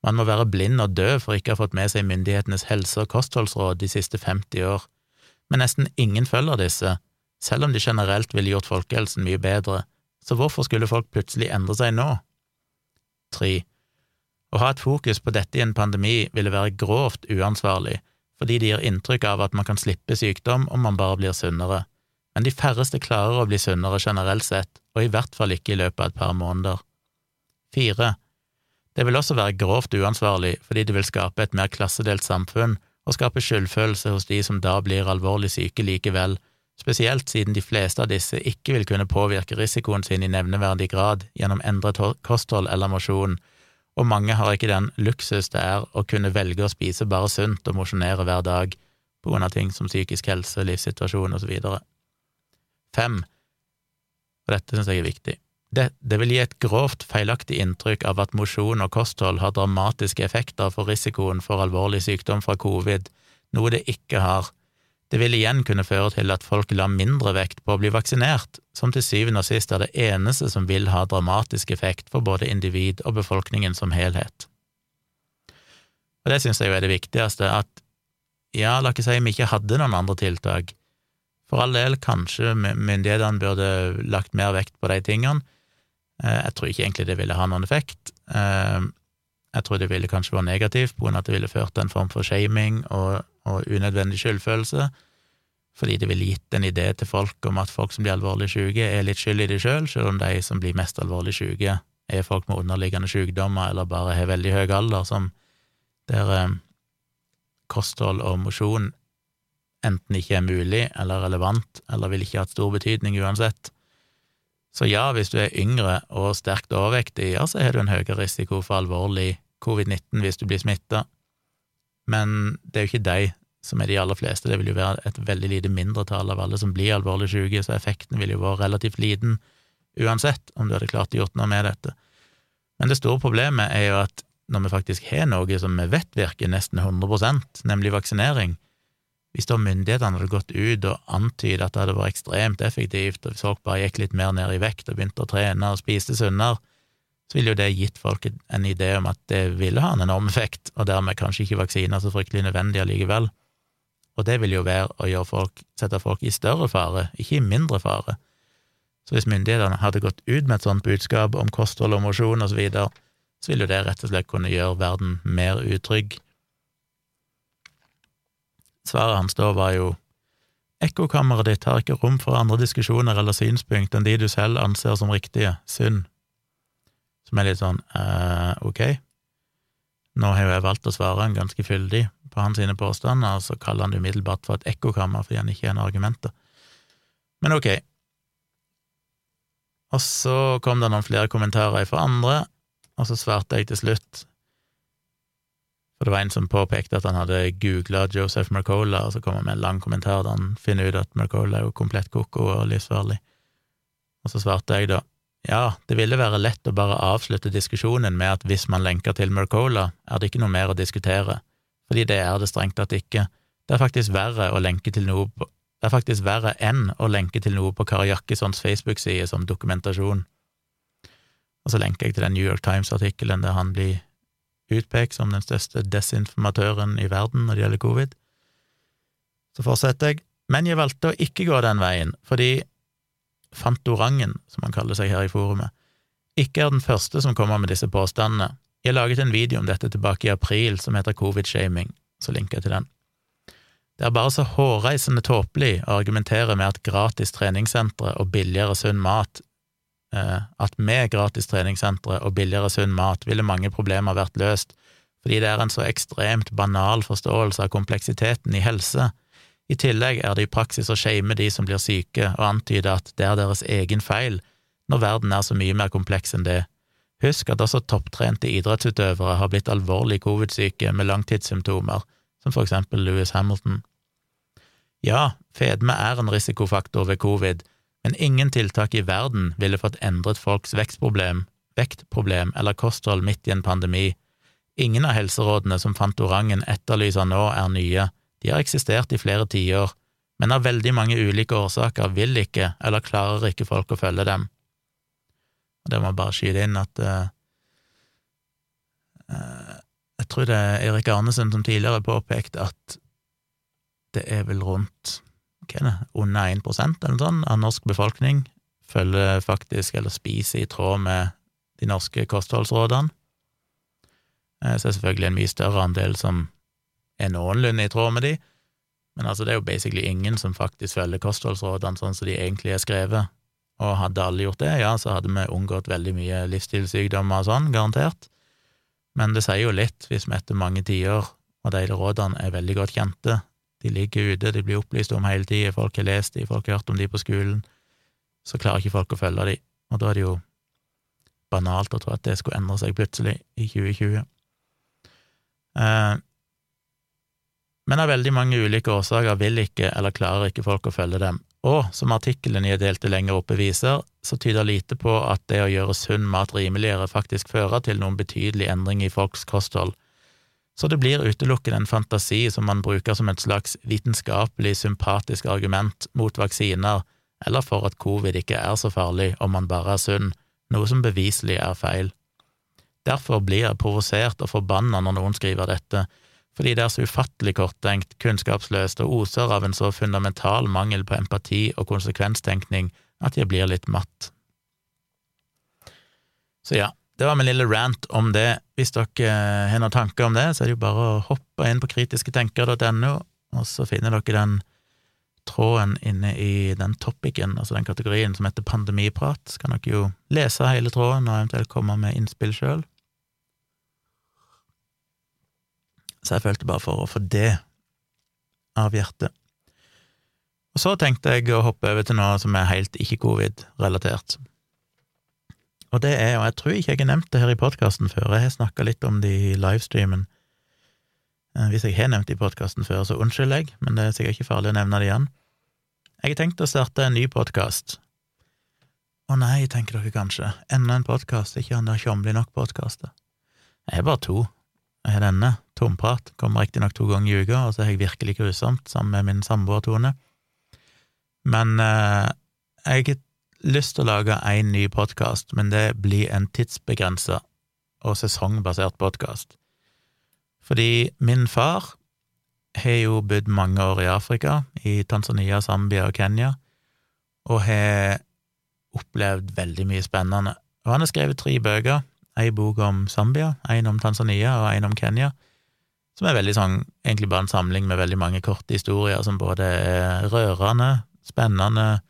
Man må være blind og død for ikke å ha fått med seg myndighetenes helse- og kostholdsråd de siste 50 år, men nesten ingen følger disse, selv om de generelt ville gjort folkehelsen mye bedre, så hvorfor skulle folk plutselig endre seg nå? 3. å ha et fokus på dette i en pandemi ville være grovt uansvarlig, fordi det gir inntrykk av at man kan slippe sykdom om man bare blir sunnere, men de færreste klarer å bli sunnere generelt sett, og i hvert fall ikke i løpet av et par måneder. Fire. Det vil også være grovt uansvarlig fordi det vil skape et mer klassedelt samfunn og skape skyldfølelse hos de som da blir alvorlig syke likevel, spesielt siden de fleste av disse ikke vil kunne påvirke risikoen sin i nevneverdig grad gjennom endret kosthold eller mosjon, og mange har ikke den luksus det er å kunne velge å spise bare sunt og mosjonere hver dag på grunn av ting som psykisk helse, livssituasjon osv. Fem, og dette synes jeg er viktig, det, det, vil gi et grovt feilaktig inntrykk av at mosjon og kosthold har dramatiske effekter for risikoen for alvorlig sykdom fra covid, noe det ikke har. Det vil igjen kunne føre til at folk la mindre vekt på å bli vaksinert, som til syvende og sist er det eneste som vil ha dramatisk effekt for både individ og befolkningen som helhet. Og det synes jeg jo er det viktigste, at ja, la ikke si vi ikke hadde noen andre tiltak. For all del, kanskje myndighetene burde lagt mer vekt på de tingene. Eh, jeg tror ikke egentlig det ville ha noen effekt. Eh, jeg tror det ville kanskje være negativt, på at det ville ført til en form for shaming og og unødvendig skyldfølelse, fordi det ville gitt en idé til folk om at folk som blir alvorlig syke, er litt skyld i det sjøl, selv, selv om de som blir mest alvorlig syke, er folk med underliggende sykdommer eller bare har veldig høy alder, som der eh, kosthold og mosjon enten ikke er mulig eller relevant, eller vil ikke ha stor betydning uansett. Så ja, hvis du er yngre og sterkt overvektig, ja, så har du en høyere risiko for alvorlig covid-19 hvis du blir smitta men det er jo ikke de som er de aller fleste, det vil jo være et veldig lite mindretall av alle som blir alvorlig syke, så effekten vil jo være relativt liten uansett om du hadde klart å gjort noe med dette. Men det store problemet er jo at når vi faktisk har noe som vi vet virker nesten 100% nemlig vaksinering, hvis da myndighetene hadde gått ut og antydet at det hadde vært ekstremt effektivt, og hvis folk bare gikk litt mer ned i vekt og begynte å trene og spiste sunnere, så ville jo det gitt folk en idé om at det ville ha en enorm effekt, og dermed kanskje ikke vaksiner så fryktelig nødvendig allikevel. Og det vil jo være å folk, sette folk i større fare, ikke i mindre fare. Så hvis myndighetene hadde gått ut med et sånt budskap om kosthold og mosjon og så videre, så ville jo det rett og slett kunne gjøre verden mer utrygg. Svaret hans da var jo ekkokammeret ditt har ikke rom for andre diskusjoner eller synspunkt enn de du selv anser som riktige, synd. som er litt sånn eh, ok. Nå har jo jeg valgt å svare han ganske fyldig på hans sine påstander, og så kaller han det umiddelbart for et ekkokammer fordi han ikke har noen argumenter. Men ok. Og så kom det noen flere kommentarer fra andre, og så svarte jeg til slutt for det var en som påpekte at han hadde googla Joseph Mercola, og så kom han med en lang kommentar der han finner ut at Mercola er jo komplett ko-ko og livsfarlig. Og så svarte jeg da ja, det ville være lett å bare avslutte diskusjonen med at hvis man lenker til Mercola, er det ikke noe mer å diskutere, fordi det er det strengt tatt ikke. Det er faktisk verre å lenke til noe på det er faktisk verre enn å lenke til noe på Kari Jakkessons Facebook-side som dokumentasjon. Og så lenker jeg til den New York Times-artikkelen der han blir utpekt som den største desinformatøren i verden når det gjelder covid. Så fortsetter jeg, men jeg valgte å ikke gå den veien, fordi Fantorangen, som han kaller seg her i forumet, ikke er den første som kommer med disse påstandene. Jeg laget en video om dette tilbake i april som heter Covid-shaming, så linker jeg til den. Det er bare så hårreisende tåpelig å argumentere med at gratis treningssentre og billigere sunn mat at med gratis treningssentre og billigere sunn mat ville mange problemer vært løst, fordi det er en så ekstremt banal forståelse av kompleksiteten i helse. I tillegg er det i praksis å shame de som blir syke, og antyde at det er deres egen feil, når verden er så mye mer kompleks enn det. Husk at også topptrente idrettsutøvere har blitt alvorlig covid-syke med langtidssymptomer, som for eksempel Louis Hamilton. Ja, fedme er en risikofaktor ved covid, men ingen tiltak i verden ville fått endret folks vekstproblem, vektproblem eller kosthold midt i en pandemi. Ingen av helserådene som Fantorangen etterlyser nå, er nye, de har eksistert i flere tiår, men av veldig mange ulike årsaker vil ikke eller klarer ikke folk å følge dem. Og det må jeg bare skyte inn at uh, Jeg tror det er Erik Arnesen som tidligere påpekte at det er vel rundt er under 1 eller noe sånt av norsk befolkning følger faktisk eller spiser i tråd med de norske kostholdsrådene. Eh, så er selvfølgelig en mye større andel som er noenlunde i tråd med de, men altså det er jo basically ingen som faktisk følger kostholdsrådene sånn som de egentlig er skrevet, og hadde alle gjort det, ja, så hadde vi unngått veldig mye livsstilssykdommer og sånn, garantert, men det sier jo litt hvis vi etter mange tiår, og de rådene er veldig godt kjente, de ligger ute, de blir opplyst om hele tida, folk har lest de, folk har hørt om de på skolen. Så klarer ikke folk å følge de, og da er det jo banalt å tro at det skulle endre seg plutselig i 2020. Eh, men av veldig mange ulike årsaker vil ikke eller klarer ikke folk å følge dem. Og som artikkelen jeg delte lenger oppe viser, så tyder lite på at det å gjøre sunn mat rimeligere faktisk fører til noen betydelig endring i folks kosthold, så det blir utelukkende en fantasi som man bruker som et slags vitenskapelig, sympatisk argument mot vaksiner, eller for at covid ikke er så farlig om man bare er sunn, noe som beviselig er feil. Derfor blir jeg provosert og forbanna når noen skriver dette, fordi det er så ufattelig korttenkt, kunnskapsløst og oser av en så fundamental mangel på empati og konsekvenstenkning at jeg blir litt matt. Så ja, det var min lille rant om det. Hvis dere har noen tanker om det, så er det jo bare å hoppe inn på kritisketenker.no, og så finner dere den tråden inne i den topicen, altså den kategorien som heter pandemiprat. Så kan dere jo lese hele tråden og eventuelt komme med innspill sjøl. Så jeg følte bare for å få det av hjertet. Og så tenkte jeg å hoppe over til noe som er helt ikke-covid-relatert. Og det er, og jeg tror ikke jeg har nevnt det her i podkasten før, jeg har snakka litt om det i livestreamen. Eh, hvis jeg har nevnt det i podkasten før, så unnskyld jeg, men det er sikkert ikke farlig å nevne det igjen. Jeg har tenkt å starte en ny podkast. Å nei, tenker dere kanskje, enda en podkast, ikke han der tjomli Nok-podkaster. Jeg har bare to. Jeg har denne, Tomprat, kommer riktignok to ganger i uka, og så har jeg Virkelig grusomt sammen med min samboer Tone. Men eh, jeg lyst til å lage en ny podkast, men det blir en tidsbegrensa og sesongbasert podkast. Fordi min far har jo bodd mange år i Afrika, i Tanzania, Zambia og Kenya, og har opplevd veldig mye spennende. Og han har skrevet tre bøker, ei bok om Zambia, en om Tanzania og en om Kenya, som er veldig sånn, egentlig bare en samling med veldig mange korte historier som både er rørende, spennende,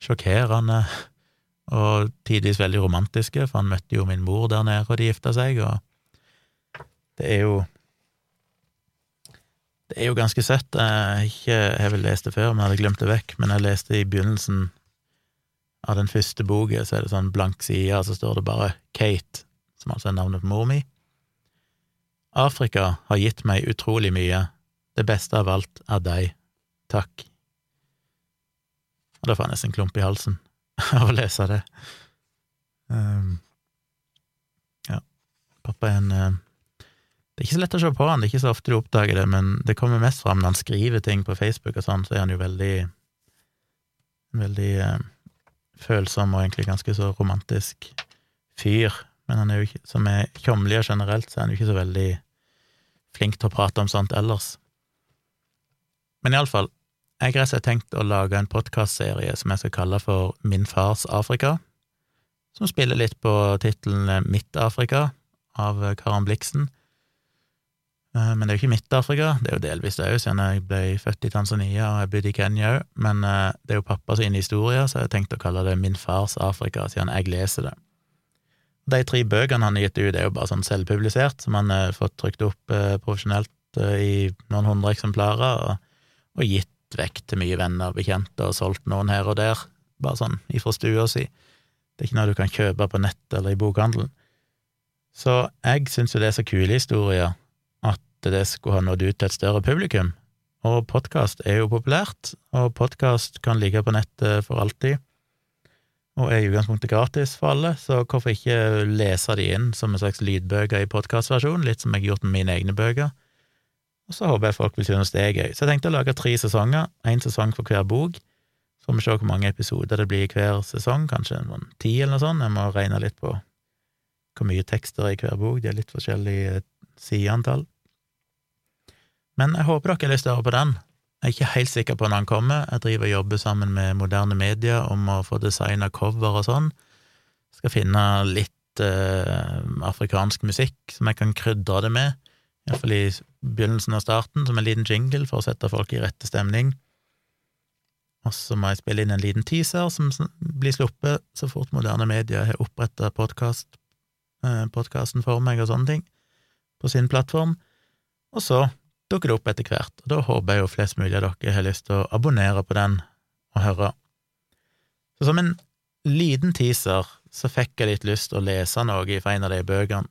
sjokkerende og tidvis veldig romantiske, for han møtte jo min mor der nede, og de gifta seg, og det er jo Det er jo ganske søtt. Jeg har vel lest det før, men jeg hadde glemt det vekk, men jeg leste i begynnelsen av den første boka, så er det sånn blank side, og så står det bare Kate, som altså er navnet på mor mi. Afrika har gitt meg utrolig mye, det beste av alt er deg, takk. Og da får jeg nesten klump i halsen av å lese det. Um, ja, pappa er en uh, Det er ikke så lett å se på han, det er ikke så ofte du oppdager det, men det kommer mest fram når han skriver ting på Facebook og sånn, så er han jo veldig veldig uh, følsom og egentlig ganske så romantisk fyr. Men han er jo ikke, som er tjomli generelt, så er han jo ikke så veldig flink til å prate om sånt ellers. Men iallfall, jeg har rett tenkt å lage en podkastserie som jeg skal kalle for Min fars Afrika, som spiller litt på tittelen Mitt Afrika av Karen Bliksen. Eh, men det er jo ikke Midt-Afrika, det er jo delvis det òg, siden jeg ble født i Tanzania og jeg bodde i Kenya òg, men eh, det er jo pappa sin historie, så jeg har tenkt å kalle det Min fars Afrika, siden jeg leser det. De tre bøkene han har gitt ut, er jo bare sånn selvpublisert, som han har fått trykt opp eh, profesjonelt i noen hundre eksemplarer, og gitt vekk til mye venner og bekjente og solgt noen her og der, bare sånn ifra stua si. Det er ikke noe du kan kjøpe på nett eller i bokhandelen. Så jeg syns jo det er så kule historier at det skulle ha nådd ut til et større publikum. Og podkast er jo populært, og podkast kan ligge på nettet for alltid, og er i utgangspunktet gratis for alle, så hvorfor ikke lese de inn som en slags lydbøker i podkastversjon, litt som jeg har gjort med mine egne bøker? Og så håper jeg folk vil synes det er gøy. Så jeg tenkte å lage tre sesonger, én sesong for hver bok. Så får vi se hvor mange episoder det blir i hver sesong, kanskje en sånn ti eller noe sånt. Jeg må regne litt på hvor mye tekster er i hver bok, de er litt forskjellig eh, sideantall. Men jeg håper dere har lyst til å høre på den. Jeg er ikke helt sikker på når den kommer. Jeg driver og jobber sammen med moderne media om å få designa cover og sånn. Skal finne litt eh, afrikansk musikk som jeg kan krydre det med iallfall i begynnelsen av starten, som en liten jingle for å sette folk i rette stemning. Og så må jeg spille inn en liten teaser som blir sluppet så fort moderne medier har oppretta podkast, eh, podkasten for meg og sånne ting, på sin plattform. Og så dukker det opp etter hvert, og da håper jeg jo flest mulig av dere har lyst til å abonnere på den og høre. Så som en liten teaser så fikk jeg litt lyst til å lese noe fra en av de bøkene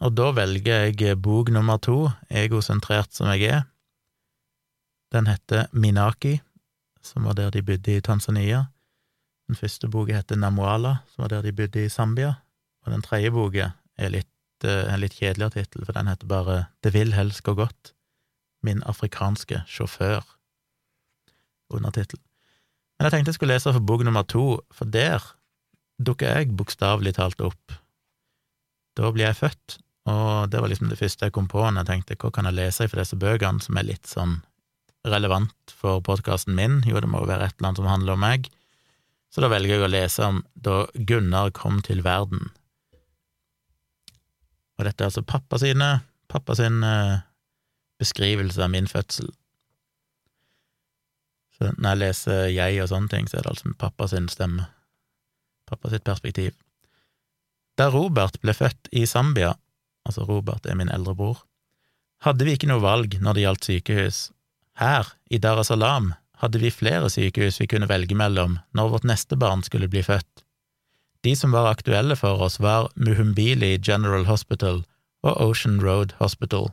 og da velger jeg bok nummer to, egosentrert som jeg er. Den heter Minaki, som var der de bodde i Tanzania. Den første boka heter Namuala, som var der de bodde i Zambia. Og den tredje boka er litt, eh, en litt kjedeligere tittel, for den heter bare Det vil helst gå godt. Min afrikanske sjåfør. Undertittel. Men jeg tenkte jeg skulle lese for bok nummer to, for der dukker jeg bokstavelig talt opp. Da blir jeg født, og det var liksom det første jeg kom på når jeg tenkte hva kan jeg lese fra disse bøkene som er litt sånn relevant for podkasten min? Jo, det må jo være et eller annet som handler om meg. Så da velger jeg å lese om da Gunnar kom til verden. Og dette er altså pappa sine, pappa sin eh, beskrivelse av min fødsel. Så når jeg leser jeg og sånne ting, så er det altså pappa sin stemme, pappa sitt perspektiv. Da Robert ble født i Zambia, altså Robert er min eldre bror, hadde vi ikke noe valg når det gjaldt sykehus. Her, i Dar es Salaam, hadde vi flere sykehus vi kunne velge mellom når vårt neste barn skulle bli født. De som var aktuelle for oss, var Muhumbili General Hospital og Ocean Road Hospital.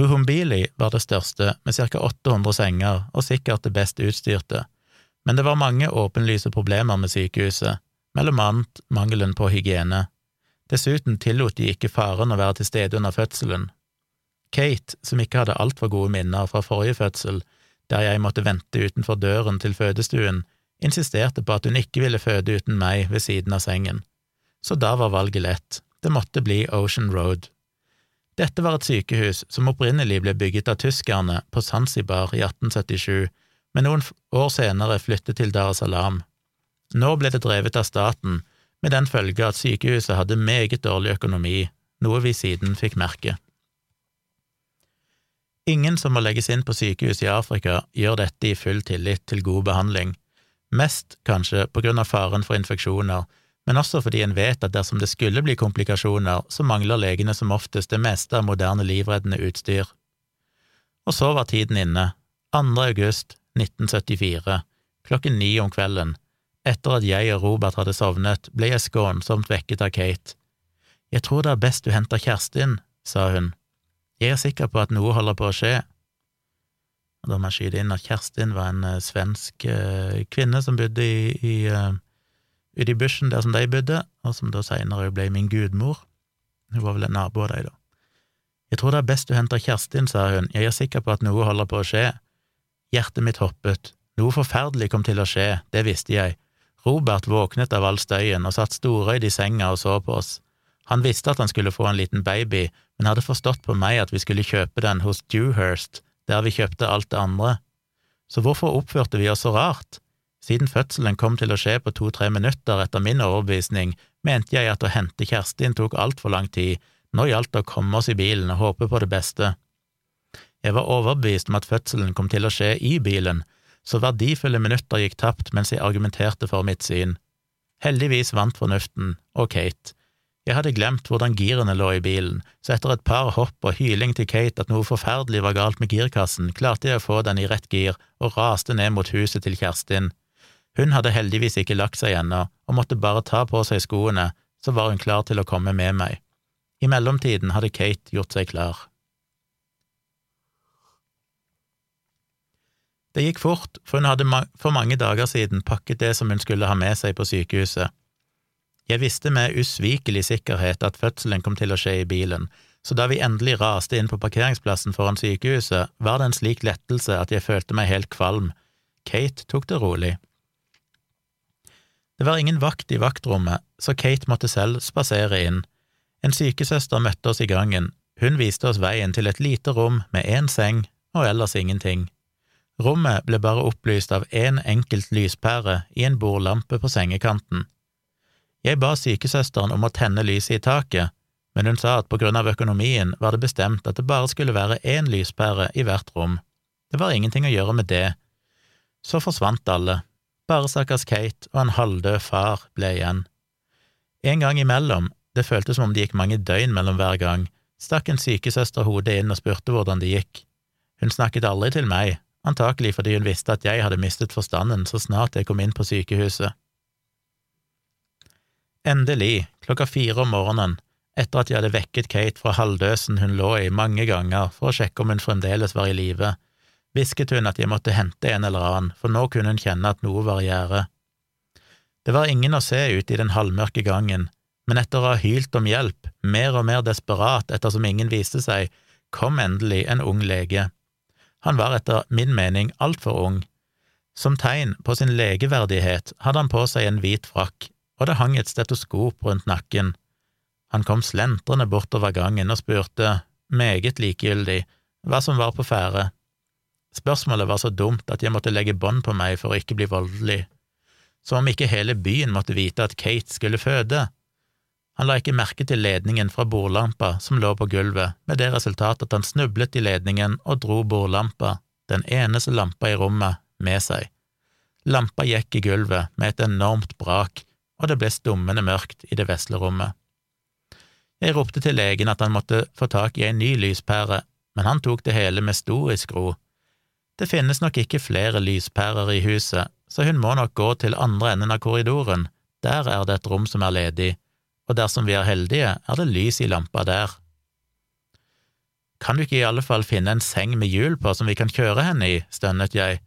Muhumbili var det største, med ca 800 senger og sikkert det best utstyrte, men det var mange åpenlyse problemer med sykehuset, mellom annet mangelen på hygiene. Dessuten tillot de ikke faren å være til stede under fødselen. Kate, som ikke hadde altfor gode minner fra forrige fødsel, der jeg måtte vente utenfor døren til fødestuen, insisterte på at hun ikke ville føde uten meg ved siden av sengen. Så da var valget lett, det måtte bli Ocean Road. Dette var et sykehus som opprinnelig ble bygget av tyskerne på Zanzibar i 1877, men noen år senere flyttet til Dar es Salaam. Nå ble det drevet av staten, med den følge at sykehuset hadde meget dårlig økonomi, noe vi siden fikk merke. Ingen som må legges inn på sykehus i Afrika, gjør dette i full tillit til god behandling, mest kanskje på grunn av faren for infeksjoner, men også fordi en vet at dersom det skulle bli komplikasjoner, så mangler legene som oftest det meste av moderne livreddende utstyr. Og så var tiden inne, 2. august 1974, klokken ni om kvelden. Etter at jeg og Robert hadde sovnet, ble jeg skånsomt vekket av Kate. Jeg tror det er best du henter Kjerstin, sa hun. Jeg er sikker på at noe holder på å skje. Og da må jeg skyte inn at Kjerstin var en uh, svensk uh, kvinne som bodde i, i uh, ute i bushen der som de bodde, og som da seinere ble min gudmor. Hun var vel en nabo av dem, da. Jeg tror det er best du henter Kjerstin, sa hun, jeg er sikker på at noe holder på å skje. Hjertet mitt hoppet, noe forferdelig kom til å skje, det visste jeg. Robert våknet av all støyen og satt storøyd i senga og så på oss. Han visste at han skulle få en liten baby, men hadde forstått på meg at vi skulle kjøpe den hos Dewhurst, der vi kjøpte alt det andre. Så hvorfor oppførte vi oss så rart? Siden fødselen kom til å skje på to–tre minutter etter min overbevisning, mente jeg at å hente Kjerstin tok altfor lang tid, nå gjaldt det å komme oss i bilen og håpe på det beste. Jeg var overbevist om at fødselen kom til å skje i bilen, så verdifulle minutter gikk tapt mens jeg argumenterte for mitt syn. Heldigvis vant fornuften, og Kate. Jeg hadde glemt hvordan girene lå i bilen, så etter et par hopp og hyling til Kate at noe forferdelig var galt med girkassen, klarte jeg å få den i rett gir og raste ned mot huset til Kjerstin. Hun hadde heldigvis ikke lagt seg ennå og måtte bare ta på seg skoene, så var hun klar til å komme med meg. I mellomtiden hadde Kate gjort seg klar. Det gikk fort, for hun hadde for mange dager siden pakket det som hun skulle ha med seg på sykehuset. Jeg visste med usvikelig sikkerhet at fødselen kom til å skje i bilen, så da vi endelig raste inn på parkeringsplassen foran sykehuset, var det en slik lettelse at jeg følte meg helt kvalm. Kate tok det rolig. Det var ingen vakt i vaktrommet, så Kate måtte selv spasere inn. En sykesøster møtte oss i gangen, hun viste oss veien til et lite rom med én seng og ellers ingenting. Rommet ble bare opplyst av én en enkelt lyspære i en bordlampe på sengekanten. Jeg ba sykesøsteren om å tenne lyset i taket, men hun sa at på grunn av økonomien var det bestemt at det bare skulle være én lyspære i hvert rom. Det var ingenting å gjøre med det. Så forsvant alle, bare stakkars Kate og en halvdød far ble igjen. En gang imellom, det føltes som om det gikk mange døgn mellom hver gang, stakk en sykesøster hodet inn og spurte hvordan det gikk. Hun snakket aldri til meg, antakelig fordi hun visste at jeg hadde mistet forstanden så snart jeg kom inn på sykehuset. Endelig, klokka fire om morgenen, etter at jeg hadde vekket Kate fra halvdøsen hun lå i mange ganger for å sjekke om hun fremdeles var i live, hvisket hun at jeg måtte hente en eller annen, for nå kunne hun kjenne at noe var i gjære. Det var ingen å se ute i den halvmørke gangen, men etter å ha hylt om hjelp, mer og mer desperat ettersom ingen viste seg, kom endelig en ung lege. Han var etter min mening altfor ung. Som tegn på sin legeverdighet hadde han på seg en hvit frakk, og det hang et stetoskop rundt nakken. Han kom slentrende bortover gangen og spurte, meget likegyldig, hva som var på ferde. Spørsmålet var så dumt at jeg måtte legge bånd på meg for å ikke bli voldelig, som om ikke hele byen måtte vite at Kate skulle føde. Han la ikke merke til ledningen fra bordlampa som lå på gulvet, med det resultat at han snublet i ledningen og dro bordlampa, den eneste lampa i rommet, med seg. Lampa gikk i gulvet med et enormt brak, og det ble stummende mørkt i det vesle rommet. Jeg ropte til legen at han måtte få tak i en ny lyspære, men han tok det hele med storisk ro det finnes nok ikke flere lyspærer i huset, så hun må nok gå til andre enden av korridoren, der er det et rom som er ledig, og dersom vi er heldige, er det lys i lampa der. Kan du ikke i alle fall finne en seng med hjul på som vi kan kjøre henne i, stønnet jeg.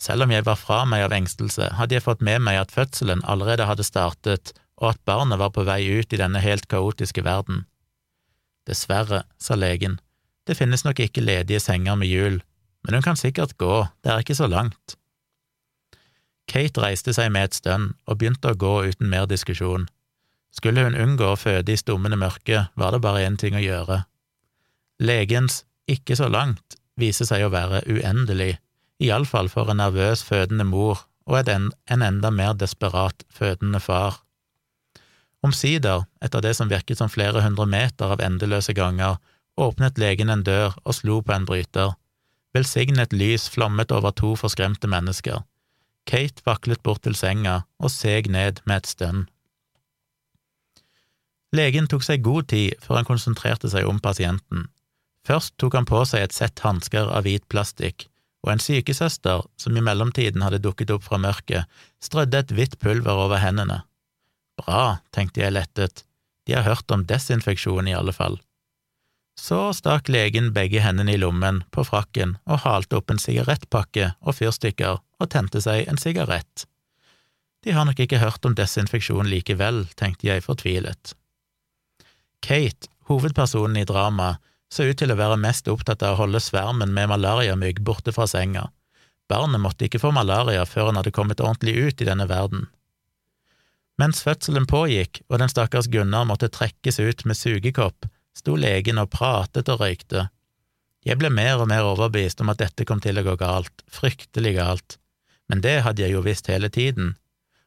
Selv om jeg var fra meg av engstelse, hadde jeg fått med meg at fødselen allerede hadde startet, og at barnet var på vei ut i denne helt kaotiske verden. Dessverre, sa legen, det finnes nok ikke ledige senger med hjul, men hun kan sikkert gå, det er ikke så langt. Kate reiste seg med et stønn og begynte å gå uten mer diskusjon. Skulle hun unngå å føde i stummende mørke, var det bare én ting å gjøre. Legens ikke så langt viser seg å være uendelig, iallfall for en nervøs fødende mor og en enda mer desperat fødende far. Omsider, etter det som virket som flere hundre meter av endeløse ganger, åpnet legen en dør og slo på en bryter. Velsignet lys flammet over to forskremte mennesker. Kate vaklet bort til senga og seg ned med et stønn. Legen tok seg god tid før han konsentrerte seg om pasienten. Først tok han på seg et sett hansker av hvit plastikk, og en sykesøster, som i mellomtiden hadde dukket opp fra mørket, strødde et hvitt pulver over hendene. Bra, tenkte jeg lettet, de har hørt om desinfeksjon i alle fall. Så stakk legen begge hendene i lommen på frakken og halte opp en sigarettpakke og fyrstikker og tente seg en sigarett. De har nok ikke hørt om desinfeksjon likevel, tenkte jeg fortvilet. Kate, hovedpersonen i dramaet, så ut til å være mest opptatt av å holde svermen med malariamygg borte fra senga. Barnet måtte ikke få malaria før han hadde kommet ordentlig ut i denne verden. Mens fødselen pågikk og den stakkars Gunnar måtte trekkes ut med sugekopp, sto legen og pratet og røykte. Jeg ble mer og mer overbevist om at dette kom til å gå galt, fryktelig galt, men det hadde jeg jo visst hele tiden,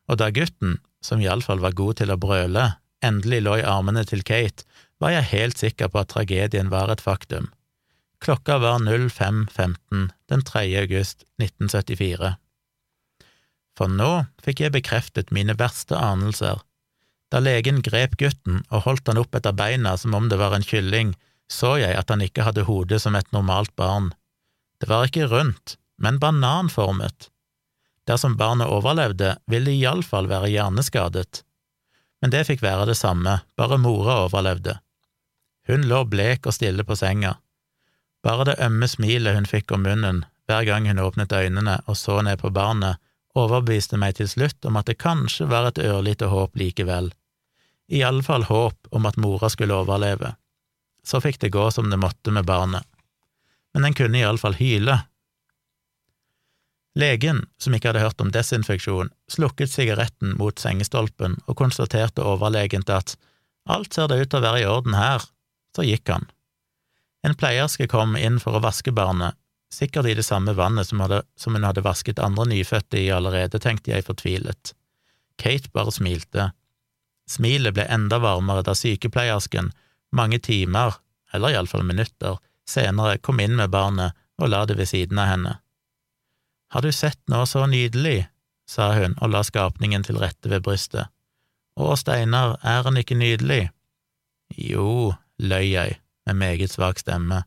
og da gutten, som iallfall var god til å brøle, endelig lå i armene til Kate, var jeg helt sikker på at tragedien var et faktum. Klokka var 05.15 den 3. august 1974. For nå fikk jeg bekreftet mine verste anelser. Da legen grep gutten og holdt han opp etter beina som om det var en kylling, så jeg at han ikke hadde hodet som et normalt barn. Det var ikke rundt, men bananformet. Dersom barnet overlevde, ville det iallfall være hjerneskadet men det fikk være det samme, bare mora overlevde. Hun lå blek og stille på senga. Bare det ømme smilet hun fikk om munnen hver gang hun åpnet øynene og så ned på barnet, overbeviste meg til slutt om at det kanskje var et ørlite håp likevel, i alle fall håp om at mora skulle overleve. Så fikk det gå som det måtte med barnet, men den kunne iallfall hyle Legen, som ikke hadde hørt om desinfeksjon, slukket sigaretten mot sengestolpen og konstaterte overlegent at alt ser det ut til å være i orden her, så gikk han. En pleierske kom inn for å vaske barnet, sikkert i det samme vannet som, hadde, som hun hadde vasket andre nyfødte i allerede, tenkte jeg fortvilet. Kate bare smilte. Smilet ble enda varmere da sykepleiersken, mange timer, eller iallfall minutter, senere kom inn med barnet og la det ved siden av henne. Har du sett noe så nydelig? sa hun og la skapningen til rette ved brystet. Å, Steinar, er han ikke nydelig? Jo, løy jeg med meget svak stemme,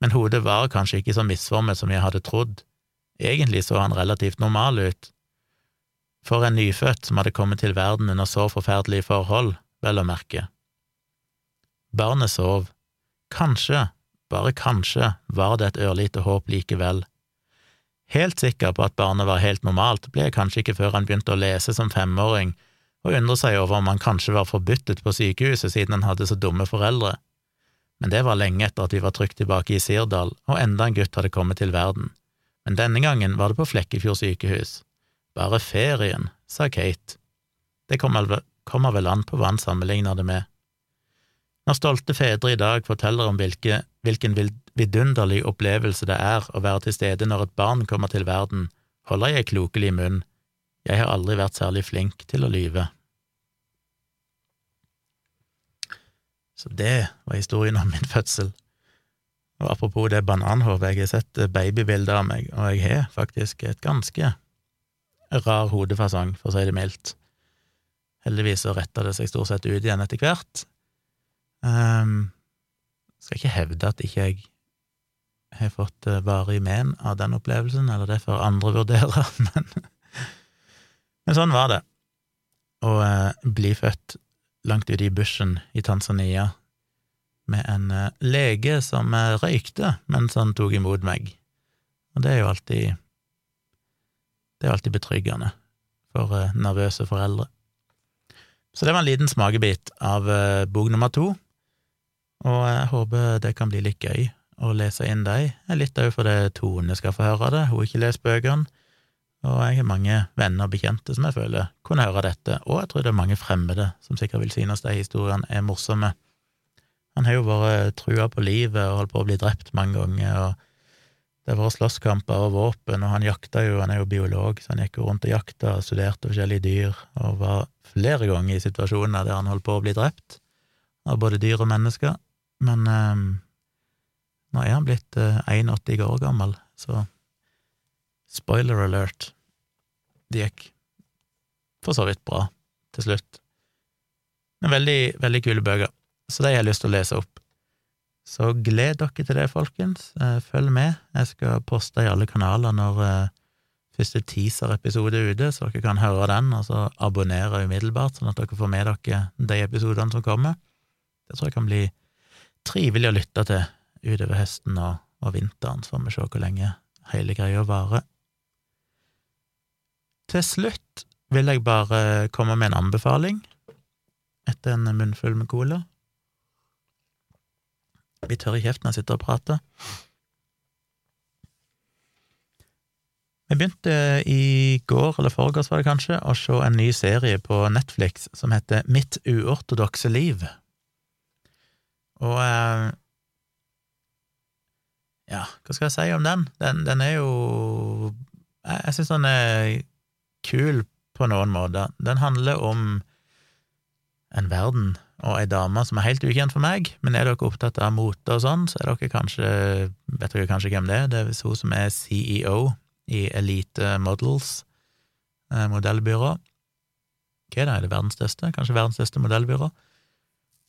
men hodet var kanskje ikke så misformet som jeg hadde trodd, egentlig så han relativt normal ut. For en nyfødt som hadde kommet til verden under så forferdelige forhold, vel å merke. Barnet sov. Kanskje, bare kanskje, var det et ørlite håp likevel. Helt sikker på at barnet var helt normalt, ble jeg kanskje ikke før han begynte å lese som femåring, og undre seg over om han kanskje var forbudtet på sykehuset siden han hadde så dumme foreldre. Men det var lenge etter at vi var trygt tilbake i Sirdal, og enda en gutt hadde kommet til verden. Men denne gangen var det på Flekkefjord sykehus. Bare ferien, sa Kate. Det kommer vel an på hva han sammenligner det med. Når stolte fedre i dag forteller om hvilke, hvilken vidunderlig opplevelse det er å være til stede når et barn kommer til verden, holder jeg klokelig munn, jeg har aldri vært særlig flink til å lyve. Så det var historien om min fødsel. Og apropos det bananhodet, jeg har sett babybilder av meg, og jeg har faktisk et ganske rar hodefasong, for å si det mildt. Heldigvis så retta det seg stort sett ut igjen etter hvert. Um, skal ikke hevde at ikke jeg har fått eh, varig men av den opplevelsen, eller det får andre vurdere, men, men sånn var det. Å eh, bli født langt ute i bushen i Tanzania med en eh, lege som eh, røykte mens han tok imot meg, og det er jo alltid Det er alltid betryggende for eh, nervøse foreldre. Så det var en liten smakebit av eh, bok nummer to, og jeg håper det kan bli litt gøy å lese inn de. Litt òg fordi Tone skal få høre det, hun har ikke lest bøkene. Og jeg har mange venner og bekjente som jeg føler kunne høre dette, og jeg tror det er mange fremmede som sikkert vil synes de historiene er morsomme. Han har jo vært trua på livet og holdt på å bli drept mange ganger, og det har vært slåsskamper og våpen, og han jakta jo, han er jo biolog, så han gikk jo rundt og jakta og studerte forskjellige dyr, og var flere ganger i situasjoner der han holdt på å bli drept, av både dyr og mennesker, men eh, nå er han blitt 81 eh, år gammel, så spoiler alert. det gikk for så vidt bra til slutt. Men veldig, veldig kule bøker, så de har jeg lyst til å lese opp. Så gled dere til det, folkens. Eh, følg med. Jeg skal poste i alle kanaler når eh, første teaser-episode er ute, så dere kan høre den, og så abonnere umiddelbart, sånn at dere får med dere de episodene som kommer. Det tror jeg kan bli trivelig å lytte til utover høsten og, og vinteren, så får vi se hvor lenge hele greia varer. Til slutt vil jeg bare komme med en anbefaling etter en munnfull med cola. Blir tørr i kjeften når jeg sitter og prater. Vi begynte i går, eller foregårs var det kanskje, å se en ny serie på Netflix som heter Mitt uortodokse liv. Og eh, Ja, hva skal jeg si om den? Den, den er jo Jeg, jeg syns den er kul på noen måter. Den handler om en verden og ei dame som er helt ukjent for meg, men er dere opptatt av mote og sånn, så er dere kanskje Vet dere kanskje hvem det er? Det er hun som er CEO i Elite Models eh, modellbyrå. Hva er det, er det verdens største? Kanskje verdens største modellbyrå?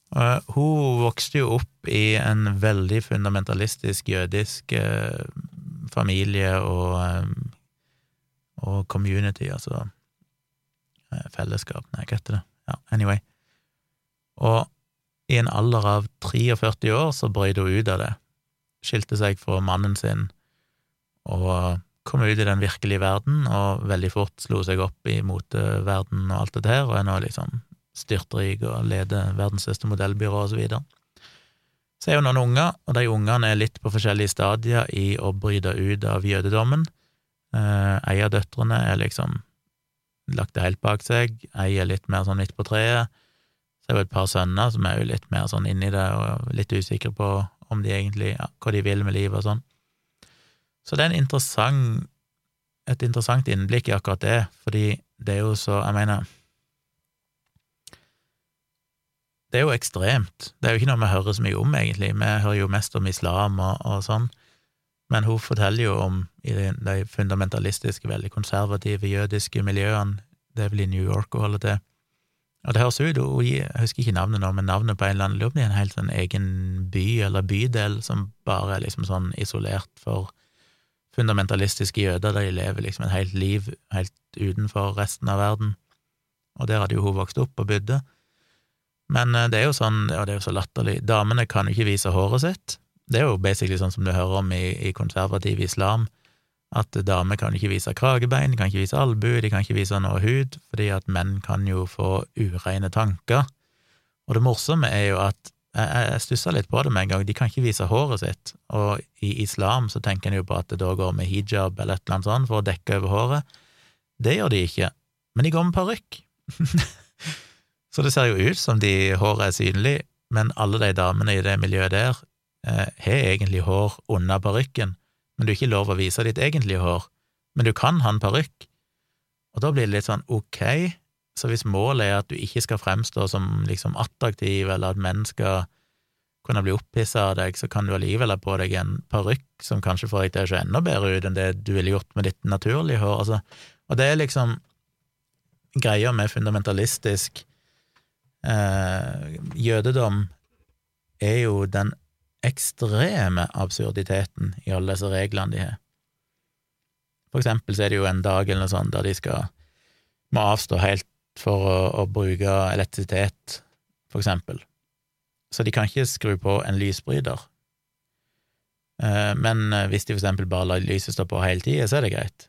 Uh, hun vokste jo opp i en veldig fundamentalistisk jødisk uh, familie og, um, og community, altså uh, fellesskap, nei, hva heter det? Ja, anyway. Og i en alder av 43 år så brøt hun ut av det, skilte seg fra mannen sin og kom ut i den virkelige verden, og veldig fort slo seg opp i moteverdenen og alt det der, og er nå liksom styrtrik og leder verdens største modellbyrå og så videre. Så er jo noen unger, og de ungene er litt på forskjellige stadier i å bryte ut av jødedommen. Eh, ei av døtrene er liksom lagt det helt bak seg, ei er litt mer sånn midt på treet, Så er jo et par sønner som er jo litt mer sånn inni det og litt usikre på om de egentlig, ja, hva de vil med livet og sånn. Så det er interessant, et interessant innblikk i akkurat det, fordi det er jo så, jeg mener Det er jo ekstremt. Det er jo ikke noe vi hører så mye om, egentlig. Vi hører jo mest om islam og, og sånn, men hun forteller jo om i de, fundamentalistiske, veldig konservative jødiske miljøene, det er vel i New York hun holder til, og det høres ut, hun, jeg husker ikke navnet nå, men navnet på en eller annen lurer er en helt sånn egen by eller bydel som bare er liksom sånn isolert for fundamentalistiske jøder, der de lever liksom et helt liv helt utenfor resten av verden. Og der hadde jo hun vokst opp og bodde. Men eh, det er jo sånn, ja, det er jo så latterlig, damene kan jo ikke vise håret sitt. Det er jo basically sånn som du hører om i, i konservativ islam at damer kan ikke vise kragebein, de kan ikke vise albue, de kan ikke vise noe hud, fordi at menn kan jo få ureine tanker. Og det morsomme er jo at jeg, jeg stussa litt på det med en gang, de kan ikke vise håret sitt, og i islam så tenker en jo på at det da går med hijab eller et eller annet sånt for å dekke over håret. Det gjør de ikke, men de går med parykk. så det ser jo ut som de håret er synlig, men alle de damene i det miljøet der eh, har egentlig hår under parykken men du er ikke lov å vise ditt egentlige hår, men du kan ha en parykk. Og da blir det litt sånn ok, så hvis målet er at du ikke skal fremstå som liksom attraktiv, eller at menn skal kunne bli opphissa av deg, så kan du allikevel ha på deg en parykk som kanskje får deg til å se enda bedre ut enn det du ville gjort med ditt naturlige hår. Altså, og det er liksom greia med fundamentalistisk eh, jødedom er jo den ekstreme absurditeten i alle disse reglene de har. For eksempel så er det jo en dag eller noe sånt der de skal må avstå helt for å, å bruke elektrisitet, for eksempel. Så de kan ikke skru på en lysbryter. Eh, men hvis de for eksempel bare lar lyset stå på hele tida, så er det greit.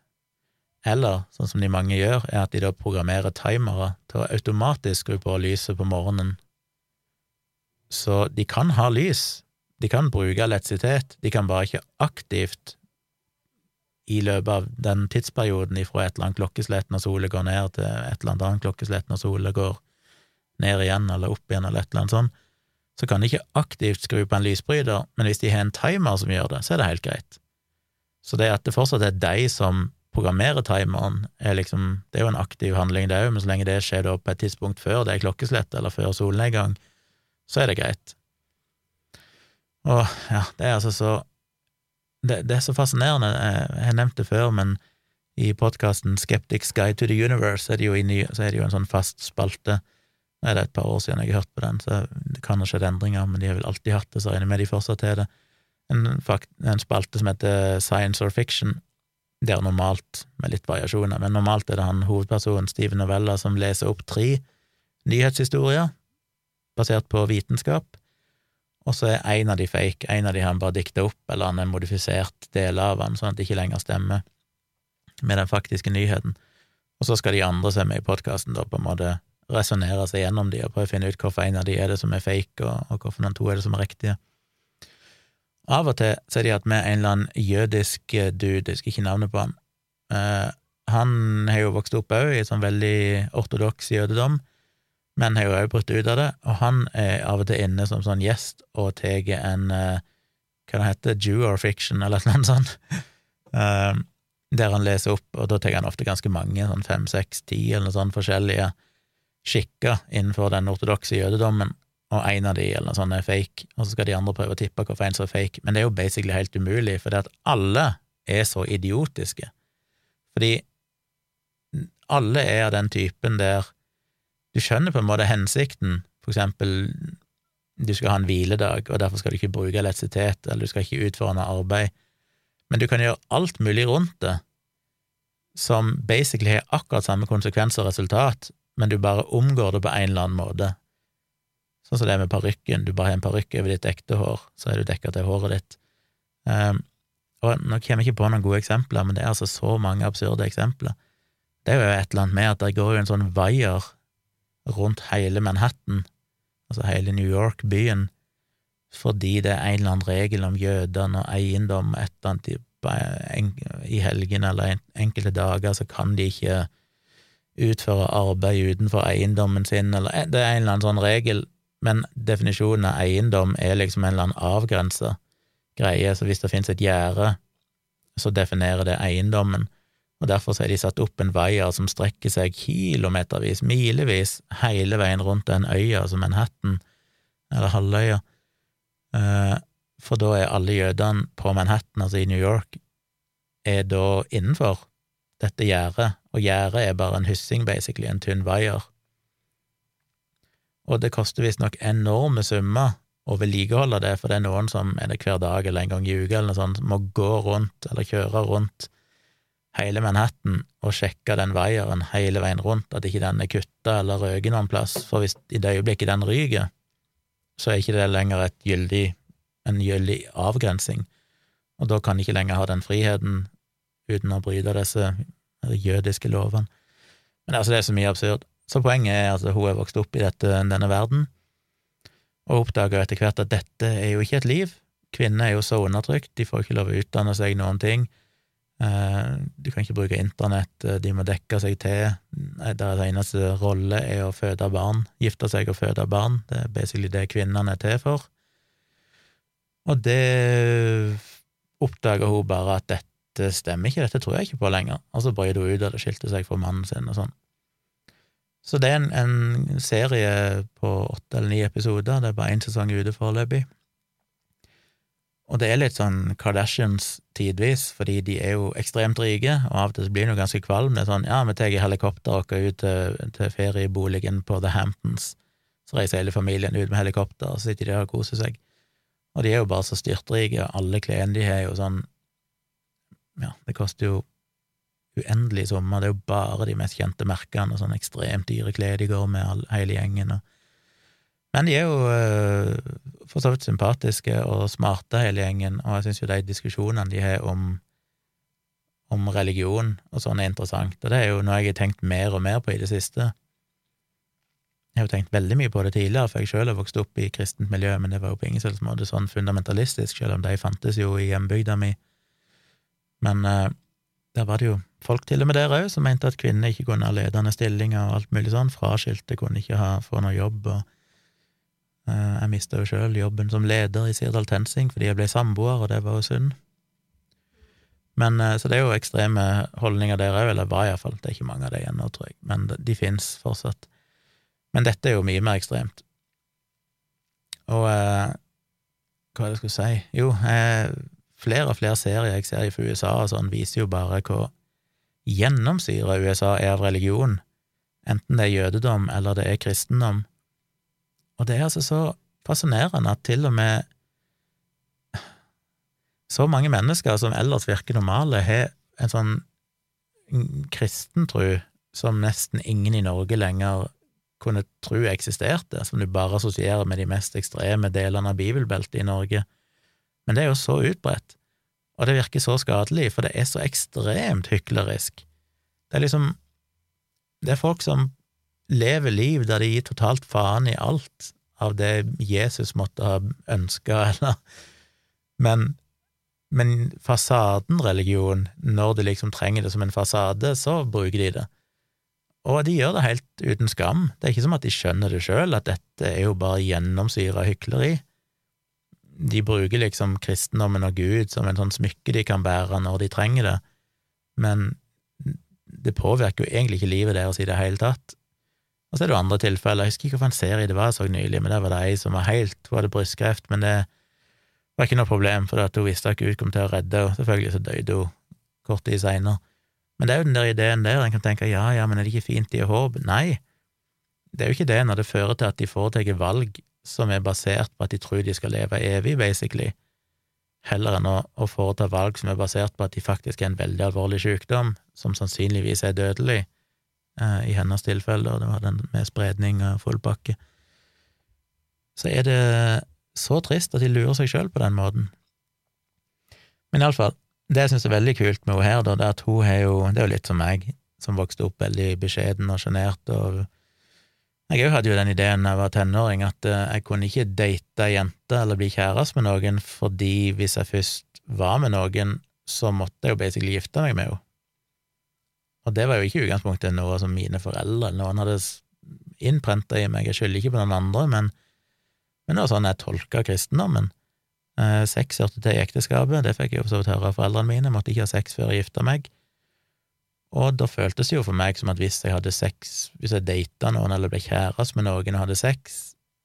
Eller, sånn som de mange gjør, er at de da programmerer timere til å automatisk skru på lyset på morgenen. Så de kan ha lys, de kan bruke elektrisitet, de kan bare ikke aktivt i løpet av den tidsperioden ifra et eller annet klokkeslett når sola går ned, til et eller annet klokkeslett når sola går ned igjen eller opp igjen, eller et eller annet sånt, så kan de ikke aktivt skru på en lysbryter, men hvis de har en timer som gjør det, så er det helt greit. Så det at det fortsatt er de som programmerer timeren, er liksom, det er jo en aktiv handling, det òg, men så lenge det skjer da på et tidspunkt før det er klokkeslett, eller før solnedgang, så er det greit. Og ja, det er altså så det, det, er så fascinerende. Jeg har nevnt det før, men I podkasten Skeptics Guide to the Universe er det jo, så er det jo en sånn fast spalte. Nå er det et par år siden jeg har hørt på den, så det kan ha skjedd endringer, men de har vel alltid hatt det, så regner jeg med de fortsatt har det. En, en, spalte som heter Science or Fiction. Det er normalt, med litt variasjoner, men normalt er det han hovedpersonen, Steve Novella, som leser opp tre nyhetshistorier basert på vitenskap, og så er en av de fake, en av de han bare dikta opp, eller han er modifisert deler av han, sånn at det ikke lenger stemmer med den faktiske nyheten. Og så skal de andre som er med i podkasten, på en måte resonnere seg gjennom de og prøve å finne ut hvorfor en av de er det som er fake, og, og hvorfor de to er det som er riktige. Av og til så er de hatt med en eller annen jødisk dude, jeg husker ikke navnet på ham, Uh, han har jo vokst opp òg i sånn veldig ortodoks jødedom, men har jo òg brutt ut av det, og han er av og til inne som sånn gjest og tar en uh, hva det heter, Jew or fiction, eller noe sånt, uh, der han leser opp, og da tar han ofte ganske mange, sånn fem, seks, ti, eller noe sånt forskjellige skikker innenfor den ortodokse jødedommen, og en av de eller noe sånt er fake, og så skal de andre prøve å tippe hvorfor en som er fake, men det er jo basically helt umulig, for det at alle er så idiotiske, fordi alle er av den typen der du skjønner på en måte hensikten, for eksempel du skal ha en hviledag, og derfor skal du ikke bruke elektrisitet, eller du skal ikke utføre noe arbeid, men du kan gjøre alt mulig rundt det som basically har akkurat samme konsekvens og resultat, men du bare omgår det på en eller annen måte. Sånn som det er med parykken, du bare har en parykk over ditt ekte hår, så er du dekka til håret ditt. Um, og Nå kommer jeg ikke på noen gode eksempler, men det er altså så mange absurde eksempler. Det er jo et eller annet med at det går jo en sånn vaier rundt hele Manhattan, altså hele New York-byen, fordi det er en eller annen regel om jødene og eiendom et eller annet i helgen eller enkelte dager, så kan de ikke utføre arbeid utenfor eiendommen sin, eller eh, det er en eller annen sånn regel, men definisjonen av eiendom er liksom en eller annen avgrensa greie, så hvis det finnes et gjerde, så definerer det eiendommen, og derfor så har de satt opp en veier som strekker seg kilometervis, milevis, hele veien rundt den øya som Manhattan, eller halvøya, eh, for da er alle jødene på Manhattan, altså i New York, er da innenfor dette gjerdet, og gjerdet er bare en hyssing, basically, en tynn vaier. Og det koster visstnok enorme summer å vedlikeholde det, for det er noen som er det hver dag eller en gang i uka eller noe sånt, må gå rundt eller kjøre rundt hele Manhattan og sjekke den vaieren hele veien rundt, at ikke den er kutta eller røket noen plass, for hvis i det øyeblikket den ryker, så er ikke det lenger gyldig, en gyldig avgrensing, og da kan de ikke lenger ha den friheten uten å bryte disse jødiske lovene. Men altså, det er så mye absurd. Så poenget er at hun er vokst opp i dette, denne verden, og oppdager etter hvert at dette er jo ikke et liv. Kvinner er jo så undertrykt, de får ikke lov å utdanne seg noen ting. Eh, du kan ikke bruke internett, eh, de må dekke seg til. Deres eneste rolle er å føde barn, gifte seg og føde barn. Det er basically det kvinnene er til for. Og det oppdager hun bare at dette stemmer ikke, dette tror jeg ikke på lenger. Og så brøt hun ut det, skilte seg fra mannen sin og sånn. Så det er en, en serie på åtte eller ni episoder, det er bare én sesong ute foreløpig. Og det er litt sånn Kardashians tidvis, fordi de er jo ekstremt rike, og av og til blir det jo ganske kvalm. Det er sånn ja, vi tar helikopter og ut til, til ferieboligen på The Hamptons. Så reiser hele familien ut med helikopter, og så sitter de der og koser seg. Og de er jo bare så styrtrike, og alle klærne de har jo sånn Ja, det koster jo uendelig sommer, det er jo bare de mest kjente merkene, og sånn ekstremt dyre klær de går med, all, hele gjengen. og men de er jo øh, for så vidt sympatiske og smarte, hele gjengen, og jeg syns jo de diskusjonene de har om, om religion og sånn, er interessant, og det er jo noe jeg har tenkt mer og mer på i det siste. Jeg har jo tenkt veldig mye på det tidligere, for jeg sjøl har vokst opp i kristent miljø, men det var jo på ingen slags måte sånn fundamentalistisk, selv om de fantes jo i hjembygda mi. Men uh, der var det jo folk til og med der òg som mente at kvinner ikke kunne ha ledende stillinger og alt mulig sånn, fraskilte kunne ikke ha, få noe jobb og uh, jeg mista jo sjøl jobben som leder i Sirdal Tensing fordi jeg ble samboer, og det var jo synd. Men, uh, så det er jo ekstreme holdninger der òg, eller var iallfall, det er ikke mange av dem ennå, tror jeg, men de fins fortsatt. Men dette er jo mye mer ekstremt. Og uh, hva er det jeg skulle si? Jo, eh, flere og flere serier jeg ser fra USA og sånn, viser jo bare hvor gjennomsyra USA er av religion, enten det er jødedom eller det er kristendom. Og det er altså så fascinerende at til og med så mange mennesker som ellers virker normale, har en sånn kristentro som nesten ingen i Norge lenger kunne tro eksisterte, som du bare assosierer med de mest ekstreme delene av bibelbeltet i Norge. Men det er jo så utbredt, og det virker så skadelig, for det er så ekstremt hyklerisk. Det er liksom Det er folk som lever liv der de gir totalt faen i alt av det Jesus måtte ha ønska, eller Men, men fasaden religion, når de liksom trenger det som en fasade, så bruker de det. Og de gjør det helt uten skam. Det er ikke som at de skjønner det sjøl, at dette er jo bare gjennomsyra hykleri. De bruker liksom kristendommen og Gud som en sånn smykke de kan bære når de trenger det, men det påvirker jo egentlig ikke livet deres i det hele tatt. Og så er det jo andre tilfeller, jeg husker ikke hvilken serie det var jeg så nylig, men der var det ei som var helt Hun hadde brystkreft, men det var ikke noe problem, for hun visste at Gud kom til å redde henne, selvfølgelig så døde hun kort tid seinere. Men det er jo den der ideen der, en kan tenke ja, ja, men er det ikke fint de har håp? Nei, det er jo ikke det når det fører til at de foretar valg som er basert på at de tror de skal leve evig, basically, heller enn å, å foreta valg som er basert på at de faktisk er en veldig alvorlig sykdom, som sannsynligvis er dødelig, eh, i hennes tilfelle, og det var den med spredning og full pakke. Så er det så trist at de lurer seg sjøl på den måten. Men iallfall, det jeg syns er veldig kult med henne her, da, det er at hun har jo Det er jo litt som meg, som vokste opp veldig beskjeden og sjenert, og jeg hadde jo den ideen da jeg var tenåring, at eh, jeg kunne ikke date ei jente eller bli kjæreste med noen, fordi hvis jeg først var med noen, så måtte jeg jo basically gifte meg med henne. Og det var jo ikke utgangspunktet noe som mine foreldre eller noen hadde innprenta i meg, jeg skylder ikke på noen andre, men, men det var sånn jeg tolka kristendommen. Eh, sex hørte til i ekteskapet, det fikk jeg jo for så vidt høre av foreldrene mine, jeg måtte ikke ha sex før jeg gifta meg. Og da føltes det jo for meg som at hvis jeg hadde sex, hvis jeg data noen eller ble kjæreste med noen og hadde sex,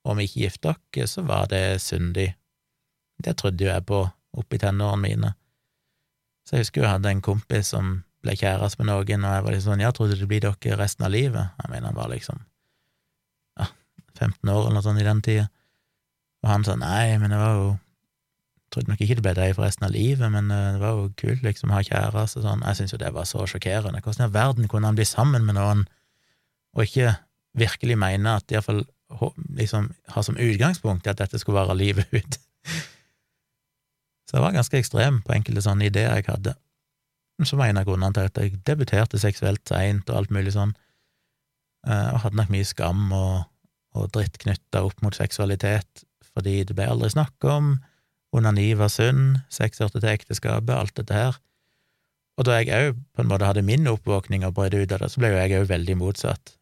og vi ikke gifta oss, så var det syndig. Det trodde jo jeg på oppi tenårene mine. Så jeg husker jo jeg hadde en kompis som ble kjæreste med noen, og jeg var liksom sånn, ja, trodde det blir dere resten av livet? Jeg mener, han var liksom ja, 15 år eller noe sånt i den tida. Og han sa nei, men det var jo trodde nok ikke det ble det for resten av livet, men eh, det var jo kult liksom å ha kjæreste sånn. Jeg syns jo det var så sjokkerende. Hvordan i verden kunne han bli sammen med noen og ikke virkelig mene at iallfall liksom ha som utgangspunkt at dette skulle være livet ut? Så jeg var ganske ekstrem på enkelte sånne ideer jeg hadde. Så var en av grunnene til at jeg debuterte seksuelt seint og alt mulig sånn, eh, og hadde nok mye skam og, og dritt knytta opp mot seksualitet, fordi det ble aldri snakk om onani var synd, sex hørte til ekteskapet, alt dette her. Og da jeg òg på en måte hadde min oppvåkning og brøt ut av det, så ble jo jeg òg veldig motsatt.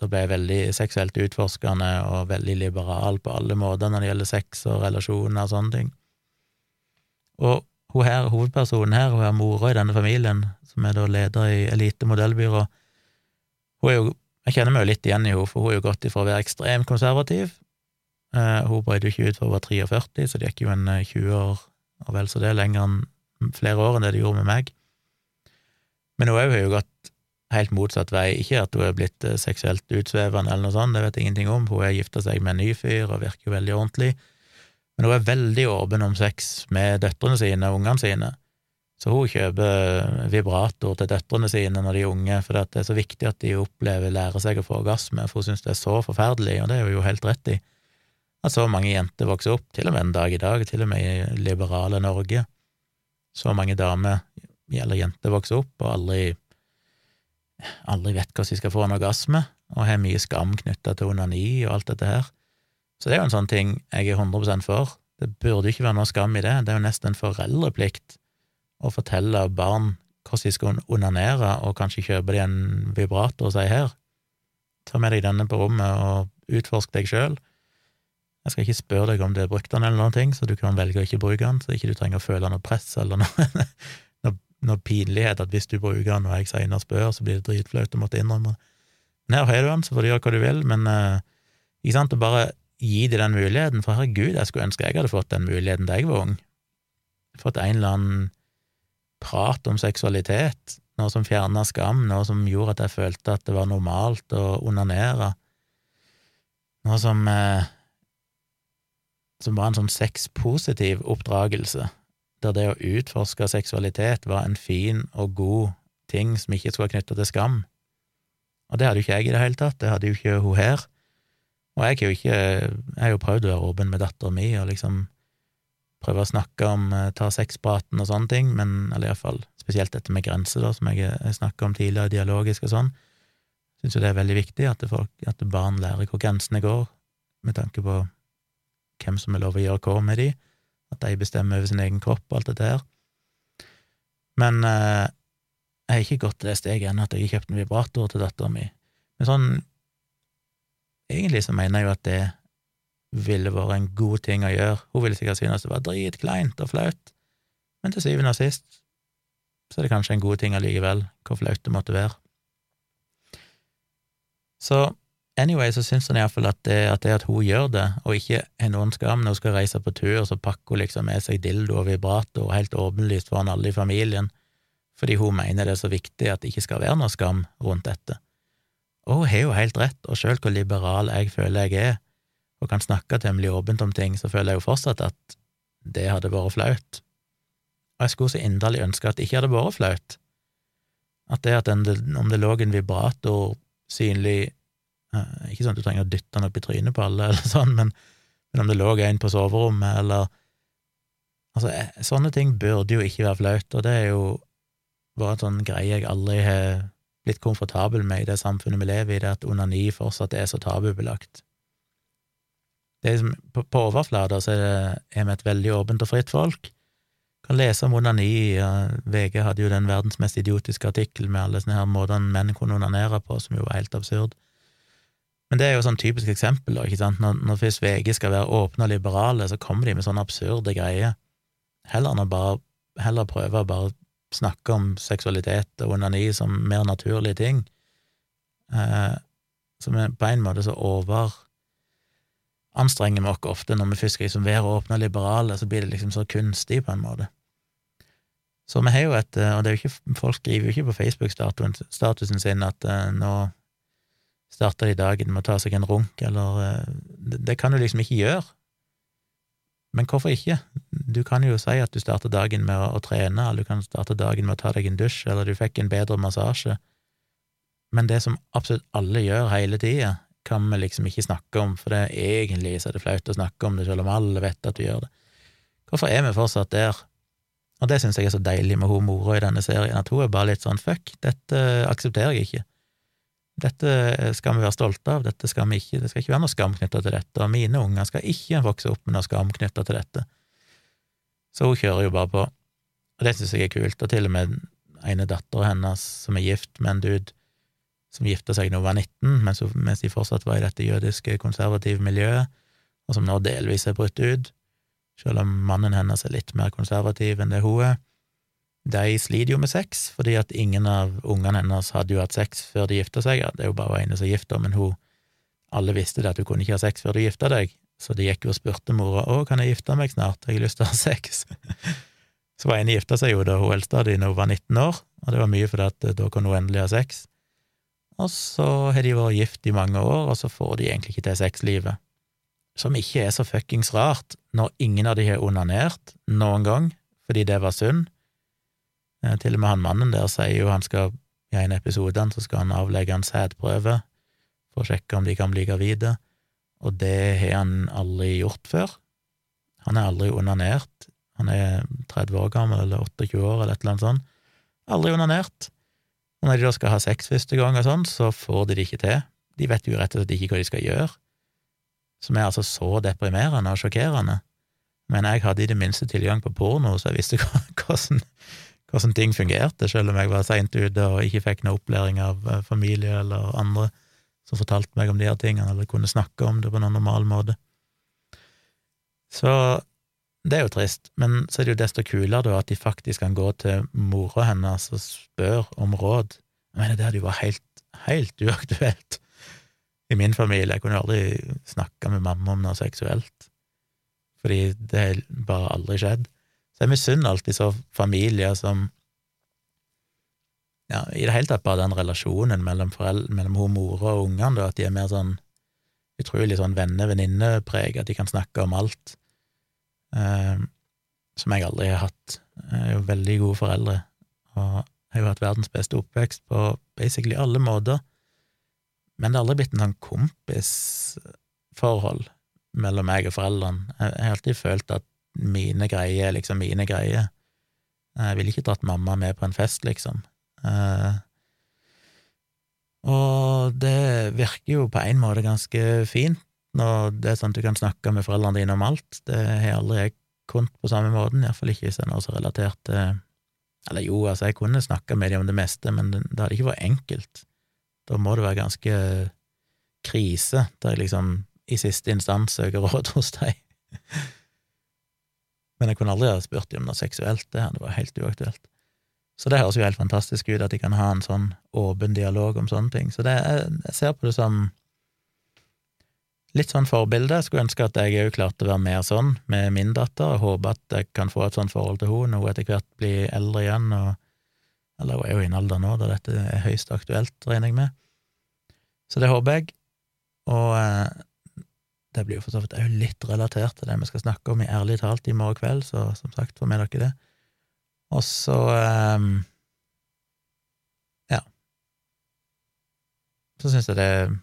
Da ble jeg veldig seksuelt utforskende og veldig liberal på alle måter når det gjelder sex og relasjoner og sånne ting. Og hun her, hovedpersonen her, hun er mora i denne familien, som er da leder i Elite modellbyrå, hun er jo jeg kjenner meg jo litt igjen i henne, for hun er jo gått ifra å være ekstremt konservativ hun brøt jo ikke ut før hun var 43, så det gikk jo en 20 eh, år og vel så det, lenger enn flere år enn det det gjorde med meg. Men hun har jo gått helt motsatt vei. Ikke at hun er blitt uh, seksuelt utsvevende eller noe sånt, det vet jeg ingenting om. Hun har gifta seg med en ny fyr og virker jo veldig ordentlig. Men hun er veldig åpen om sex med døtrene sine og ungene sine. Så hun kjøper vibrator til døtrene sine når de er unge, for det er så viktig at de opplever, lærer seg å få orgasme, for hun syns det er så forferdelig, og det er hun jo helt rett i at så mange jenter vokser opp, til og med en dag i dag, til og med i liberale Norge. Så mange damer, eller jenter, vokser opp og aldri, aldri vet hvordan de skal få en orgasme, og har mye skam knytta til onani og alt dette her. Så det er jo en sånn ting jeg er 100 for. Det burde ikke være noe skam i det, det er jo nesten en foreldreplikt å fortelle barn hvordan de skal onanere, og kanskje kjøpe de en vibrator og si her, ta med deg denne på rommet og utforsk deg sjøl. Jeg skal ikke spørre deg om du har brukt den eller noen ting, så du kan velge å ikke bruke den, så ikke du trenger å føle noe press eller noe, noe, noe pinlighet at hvis du bruker den og jeg seinere spør, så blir det dritflaut å måtte innrømme det. Men her har du den, så får du gjøre hva du vil, men uh, ikke sant, å bare gi dem den muligheten, for herregud, jeg skulle ønske jeg hadde fått den muligheten da jeg var ung. Fått en eller annen prat om seksualitet noe som fjerna skam, noe som gjorde at jeg følte at det var normalt å onanere, noe som eh, som var en sånn sexpositiv oppdragelse, der det å utforske seksualitet var en fin og god ting som ikke skulle være knytta til skam. Og det hadde jo ikke jeg i det hele tatt, det hadde jo ikke hun her. Og jeg har jo ikke Jeg har jo prøvd å være åpen med dattera mi og liksom prøve å snakke om eh, ta sexpraten og sånne ting, men eller iallfall spesielt dette med grenser, da, som jeg har snakka om tidligere, dialogisk og sånn. Syns jo det er veldig viktig at, folk, at barn lærer hvor grensene går, med tanke på hvem som er lov å gjøre hva med de, at de bestemmer over sin egen kropp og alt dette her. Men eh, jeg har ikke gått til det steget ennå at jeg har kjøpt en vibrator til dattera mi. Men sånn Egentlig så mener jeg jo at det ville vært en god ting å gjøre. Hun ville sikkert synes det var dritkleint og flaut, men til syvende og sist så er det kanskje en god ting allikevel, hvor flaut det måtte være. Så Anyway, så syns han iallfall at det, at det at hun gjør det, og ikke har noen skam når hun skal reise på tur, så pakker hun liksom med seg dildo og vibrator helt åpenlyst foran alle i familien, fordi hun mener det er så viktig at det ikke skal være noe skam rundt dette. Og hun har jo helt rett, og sjøl hvor liberal jeg føler jeg er, og kan snakke temmelig åpent om ting, så føler jeg jo fortsatt at det hadde vært flaut. Og jeg skulle så inderlig ønske at det ikke hadde vært flaut. At det at den, om det lå en vibrator synlig ikke sånn at du trenger å dytte den opp i trynet på alle, eller sånn, men, men om det lå en på soverommet, eller Altså, eh, sånne ting burde jo ikke være flaut, og det er jo bare en sånn greie jeg aldri har blitt komfortabel med i det samfunnet vi lever i, det at onani fortsatt er så tabubelagt. Det er liksom, på, på overflata er, er vi et veldig åpent og fritt folk. Kan lese om onani, VG hadde jo den verdens mest idiotiske artikkel med alle sånne her måter menn kunne onanere på, som jo var helt absurd. Men det er jo sånn typisk eksempel, ikke sant, når, når først VG skal være åpne og liberale, så kommer de med sånne absurde greier. Heller enn å bare heller prøve å bare snakke om seksualitet og onani som mer naturlige ting. Eh, vi, på en måte så over anstrenger vi oss ofte når vi først skal liksom være åpne og liberale, så blir det liksom så kunstig, på en måte. Så vi har jo et Og det er jo ikke, folk skriver jo ikke på Facebook-statusen sin at uh, nå starter de dagen med å ta seg en runk, eller eh, det, kan du liksom ikke gjøre. Men hvorfor ikke? Du kan jo si at du starter dagen med å, å, trene, eller du kan starte dagen med å ta deg en dusj, eller du fikk en bedre massasje. Men det som absolutt alle gjør hele tida, kan vi liksom ikke snakke om, for det er egentlig så er det flaut å snakke om det, selv om alle vet at du gjør det. Hvorfor er vi fortsatt der? Og det syns jeg er så deilig med hun mora i denne serien, at hun er bare litt sånn fuck, dette aksepterer jeg ikke. Dette skal vi være stolte av, dette skal vi ikke, det skal ikke være noe skam knytta til dette, og mine unger skal ikke vokse opp med noe skam knytta til dette. Så hun kjører jo bare på, og det synes jeg er kult, og til og med ene dattera hennes som er gift med en dude som gifta seg da hun var 19, mens, hun, mens de fortsatt var i dette jødiske, konservative miljøet, og som nå delvis er brutt ut, selv om mannen hennes er litt mer konservativ enn det hun er de sliter jo med sex, fordi at ingen av ungene hennes hadde jo hatt sex før de gifta seg. Det er jo bare ene som er gift, men hun Alle visste det at du kunne ikke ha sex før du gifta deg, så de gikk jo og spurte mora å, kan jeg gifte meg snart, jeg har lyst til å ha sex. så var ene gifta seg jo da hun eldste når hun var 19 år, og det var mye fordi at eh, da kunne hun endelig ha sex. Og så har de vært gift i mange år, og så får de egentlig ikke til sexlivet. Som ikke er så fuckings rart, når ingen av de har onanert noen gang, fordi det var synd til og med han mannen der sier jo han skal i en episode så skal han avlegge en sædprøve for å sjekke om de kan bli gravide, og det har han aldri gjort før. Han er aldri onanert. Han er 30 år gammel, eller 28 år, eller et eller annet sånt. Aldri onanert. Og når de da skal ha sex første gang og sånn, så får de det ikke til. De vet jo rett og slett ikke hva de skal gjøre. Som er altså så deprimerende og sjokkerende. Men jeg hadde i det minste tilgang på porno, så jeg visste hvordan hvordan ting fungerte, selv om jeg var seint ute og ikke fikk noe opplæring av eh, familie eller andre som fortalte meg om de her tingene, eller kunne snakke om det på noen normal måte. Så det er jo trist, men så er det jo desto kulere at de faktisk kan gå til mora hennes og spørre om råd. Jeg mener, det hadde jo vært helt, helt uaktuelt i min familie. Jeg kunne aldri snakka med mamma om noe seksuelt, fordi det har bare aldri skjedd. Så jeg misunner alltid så familier som ja, i det hele tatt bare den relasjonen mellom, mellom hun mora og ungene, at de er mer sånn utrolig sånn venne-venninne-preg, at de kan snakke om alt, eh, som jeg aldri har hatt. Jeg er jo veldig gode foreldre, og har jo hatt verdens beste oppvekst på basically alle måter, men det har aldri blitt en sånn kompisforhold mellom meg og foreldrene. Jeg har alltid følt at mine greier er liksom mine greier. Jeg ville ikke dratt mamma med på en fest, liksom. Eh, og det virker jo på en måte ganske fint når det er sånn at du kan snakke med foreldrene dine om alt. Det har aldri jeg kunnet på samme måten, iallfall ikke hvis det er noe som relatert til Eller jo, altså, jeg kunne snakka med dem om det meste, men det, hadde ikke vært enkelt. Da må det være ganske krise, der jeg liksom i siste instans søker råd hos deg. Men jeg kunne aldri ha spurt dem om noe seksuelt, det hadde var helt uaktuelt. Så det høres jo helt fantastisk ut at de kan ha en sånn åpen dialog om sånne ting. Så det, jeg ser på det som litt sånn forbilde. Jeg skulle ønske at jeg òg klarte å være mer sånn med min datter, og håpe at jeg kan få et sånt forhold til henne når hun etter hvert blir eldre igjen, og, eller hun er jo i en alder nå da dette er høyst aktuelt, regner jeg med. Så det håper jeg, og eh, det blir jo for så vidt òg litt relatert til det vi skal snakke om i Ærlig talt i morgen kveld, så som sagt, får med dere det. Og så um, Ja. Så syns jeg det er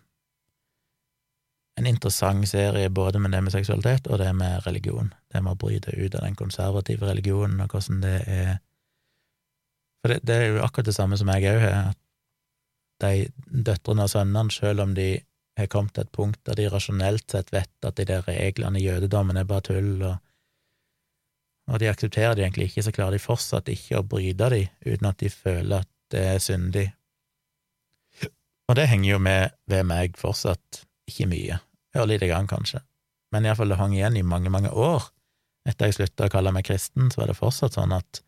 en interessant serie både med det med seksualitet og det med religion. Det med å bryte ut av den konservative religionen, og hvordan det er For det, det er jo akkurat det samme som jeg òg har, at de døtrene og sønnene, selv om de har kommet til et punkt der de rasjonelt sett vet at de der reglene i jødedommen er bare tull, og og de aksepterer de egentlig ikke, så klarer de fortsatt ikke å bryte de uten at de føler at det er syndig. Og det henger jo med ved meg fortsatt ikke mye, ørlite grann kanskje, men iallfall det hang igjen i mange, mange år. Etter jeg slutta å kalle meg kristen, så var det fortsatt sånn at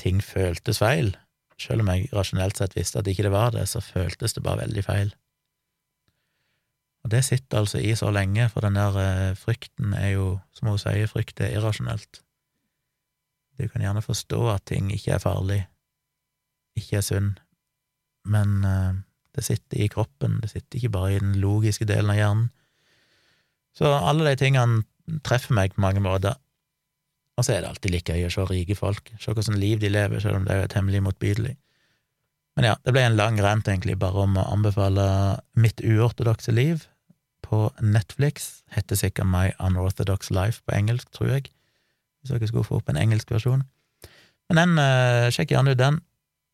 ting føltes feil. Selv om jeg rasjonelt sett visste at ikke det var det, så føltes det bare veldig feil. Og det sitter altså i så lenge, for den der eh, frykten er jo, som hun sier, frykt er irrasjonelt. Du kan gjerne forstå at ting ikke er farlig, ikke er sunn, men uh, det sitter i kroppen, det sitter ikke bare i den logiske delen av hjernen. Så alle de tingene treffer meg på mange måter. Og så er det alltid like gøy å se rike folk, se hvordan liv de lever, selv om det er temmelig motbydelig. Men ja, det ble en lang rant egentlig bare om å anbefale Mitt uortodokse liv på Netflix. Heter sikkert My Unorthodox Life på engelsk, tror jeg hvis dere skulle få opp en engelsk versjon. Men den, uh, sjekk gjerne ut den.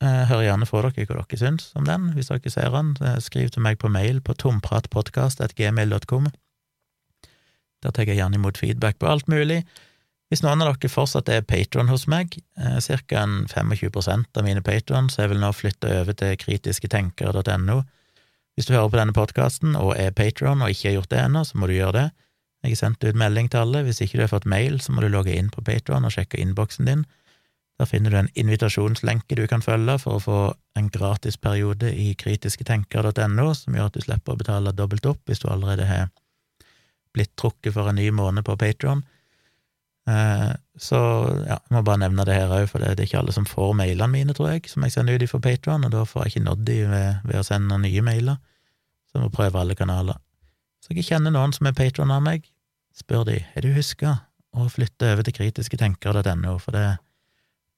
Uh, hør gjerne fra dere hva dere syns om den, hvis dere ser den. Uh, skriv til meg på mail på tompratpodkast.gmail.com. Der tar jeg gjerne imot feedback på alt mulig. Hvis noen av dere fortsatt er patron hos meg, eh, ca. 25% av mine patrons er vel nå flytta over til kritisketenkere.no. Hvis du hører på denne podkasten og er patron og ikke har gjort det ennå, så må du gjøre det. Jeg har sendt ut melding til alle. Hvis ikke du har fått mail, så må du logge inn på Patron og sjekke innboksen din. Der finner du en invitasjonslenke du kan følge for å få en gratis periode i kritisketenker.no, som gjør at du slipper å betale dobbelt opp hvis du allerede har blitt trukket for en ny måned på Patron. Eh, så ja, jeg må bare nevne det her òg, for det er ikke alle som får mailene mine, tror jeg, som jeg sender ut fra Patron, og da får jeg ikke nådd de ved, ved å sende nye mailer. Så jeg må prøve alle kanaler. Så jeg kjenner noen som er patron av meg, spør de er du huska å flytte over til kritisketenker.no, for det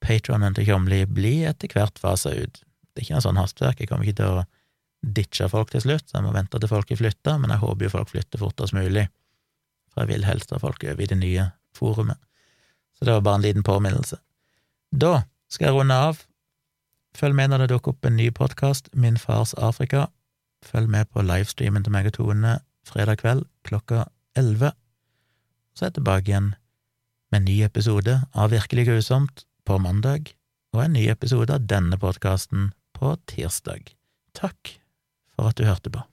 patronen til Kjomli blir etter hvert fasa ut. Det er ikke noe sånn hastverk, jeg kommer ikke til å ditche folk til slutt, så jeg må vente til folk er flytta, men jeg håper jo folk flytter fortest mulig, for jeg vil helst ha folk over i det nye forumet. Så det var bare en liten påminnelse. Da skal jeg runde av. Følg med når det dukker opp en ny podkast, Min fars Afrika. Følg med på livestreamen til meg og Tone fredag kveld klokka elleve. Så er jeg tilbake igjen med en ny episode av Virkelig grusomt på mandag, og en ny episode av denne podkasten på tirsdag. Takk for at du hørte på.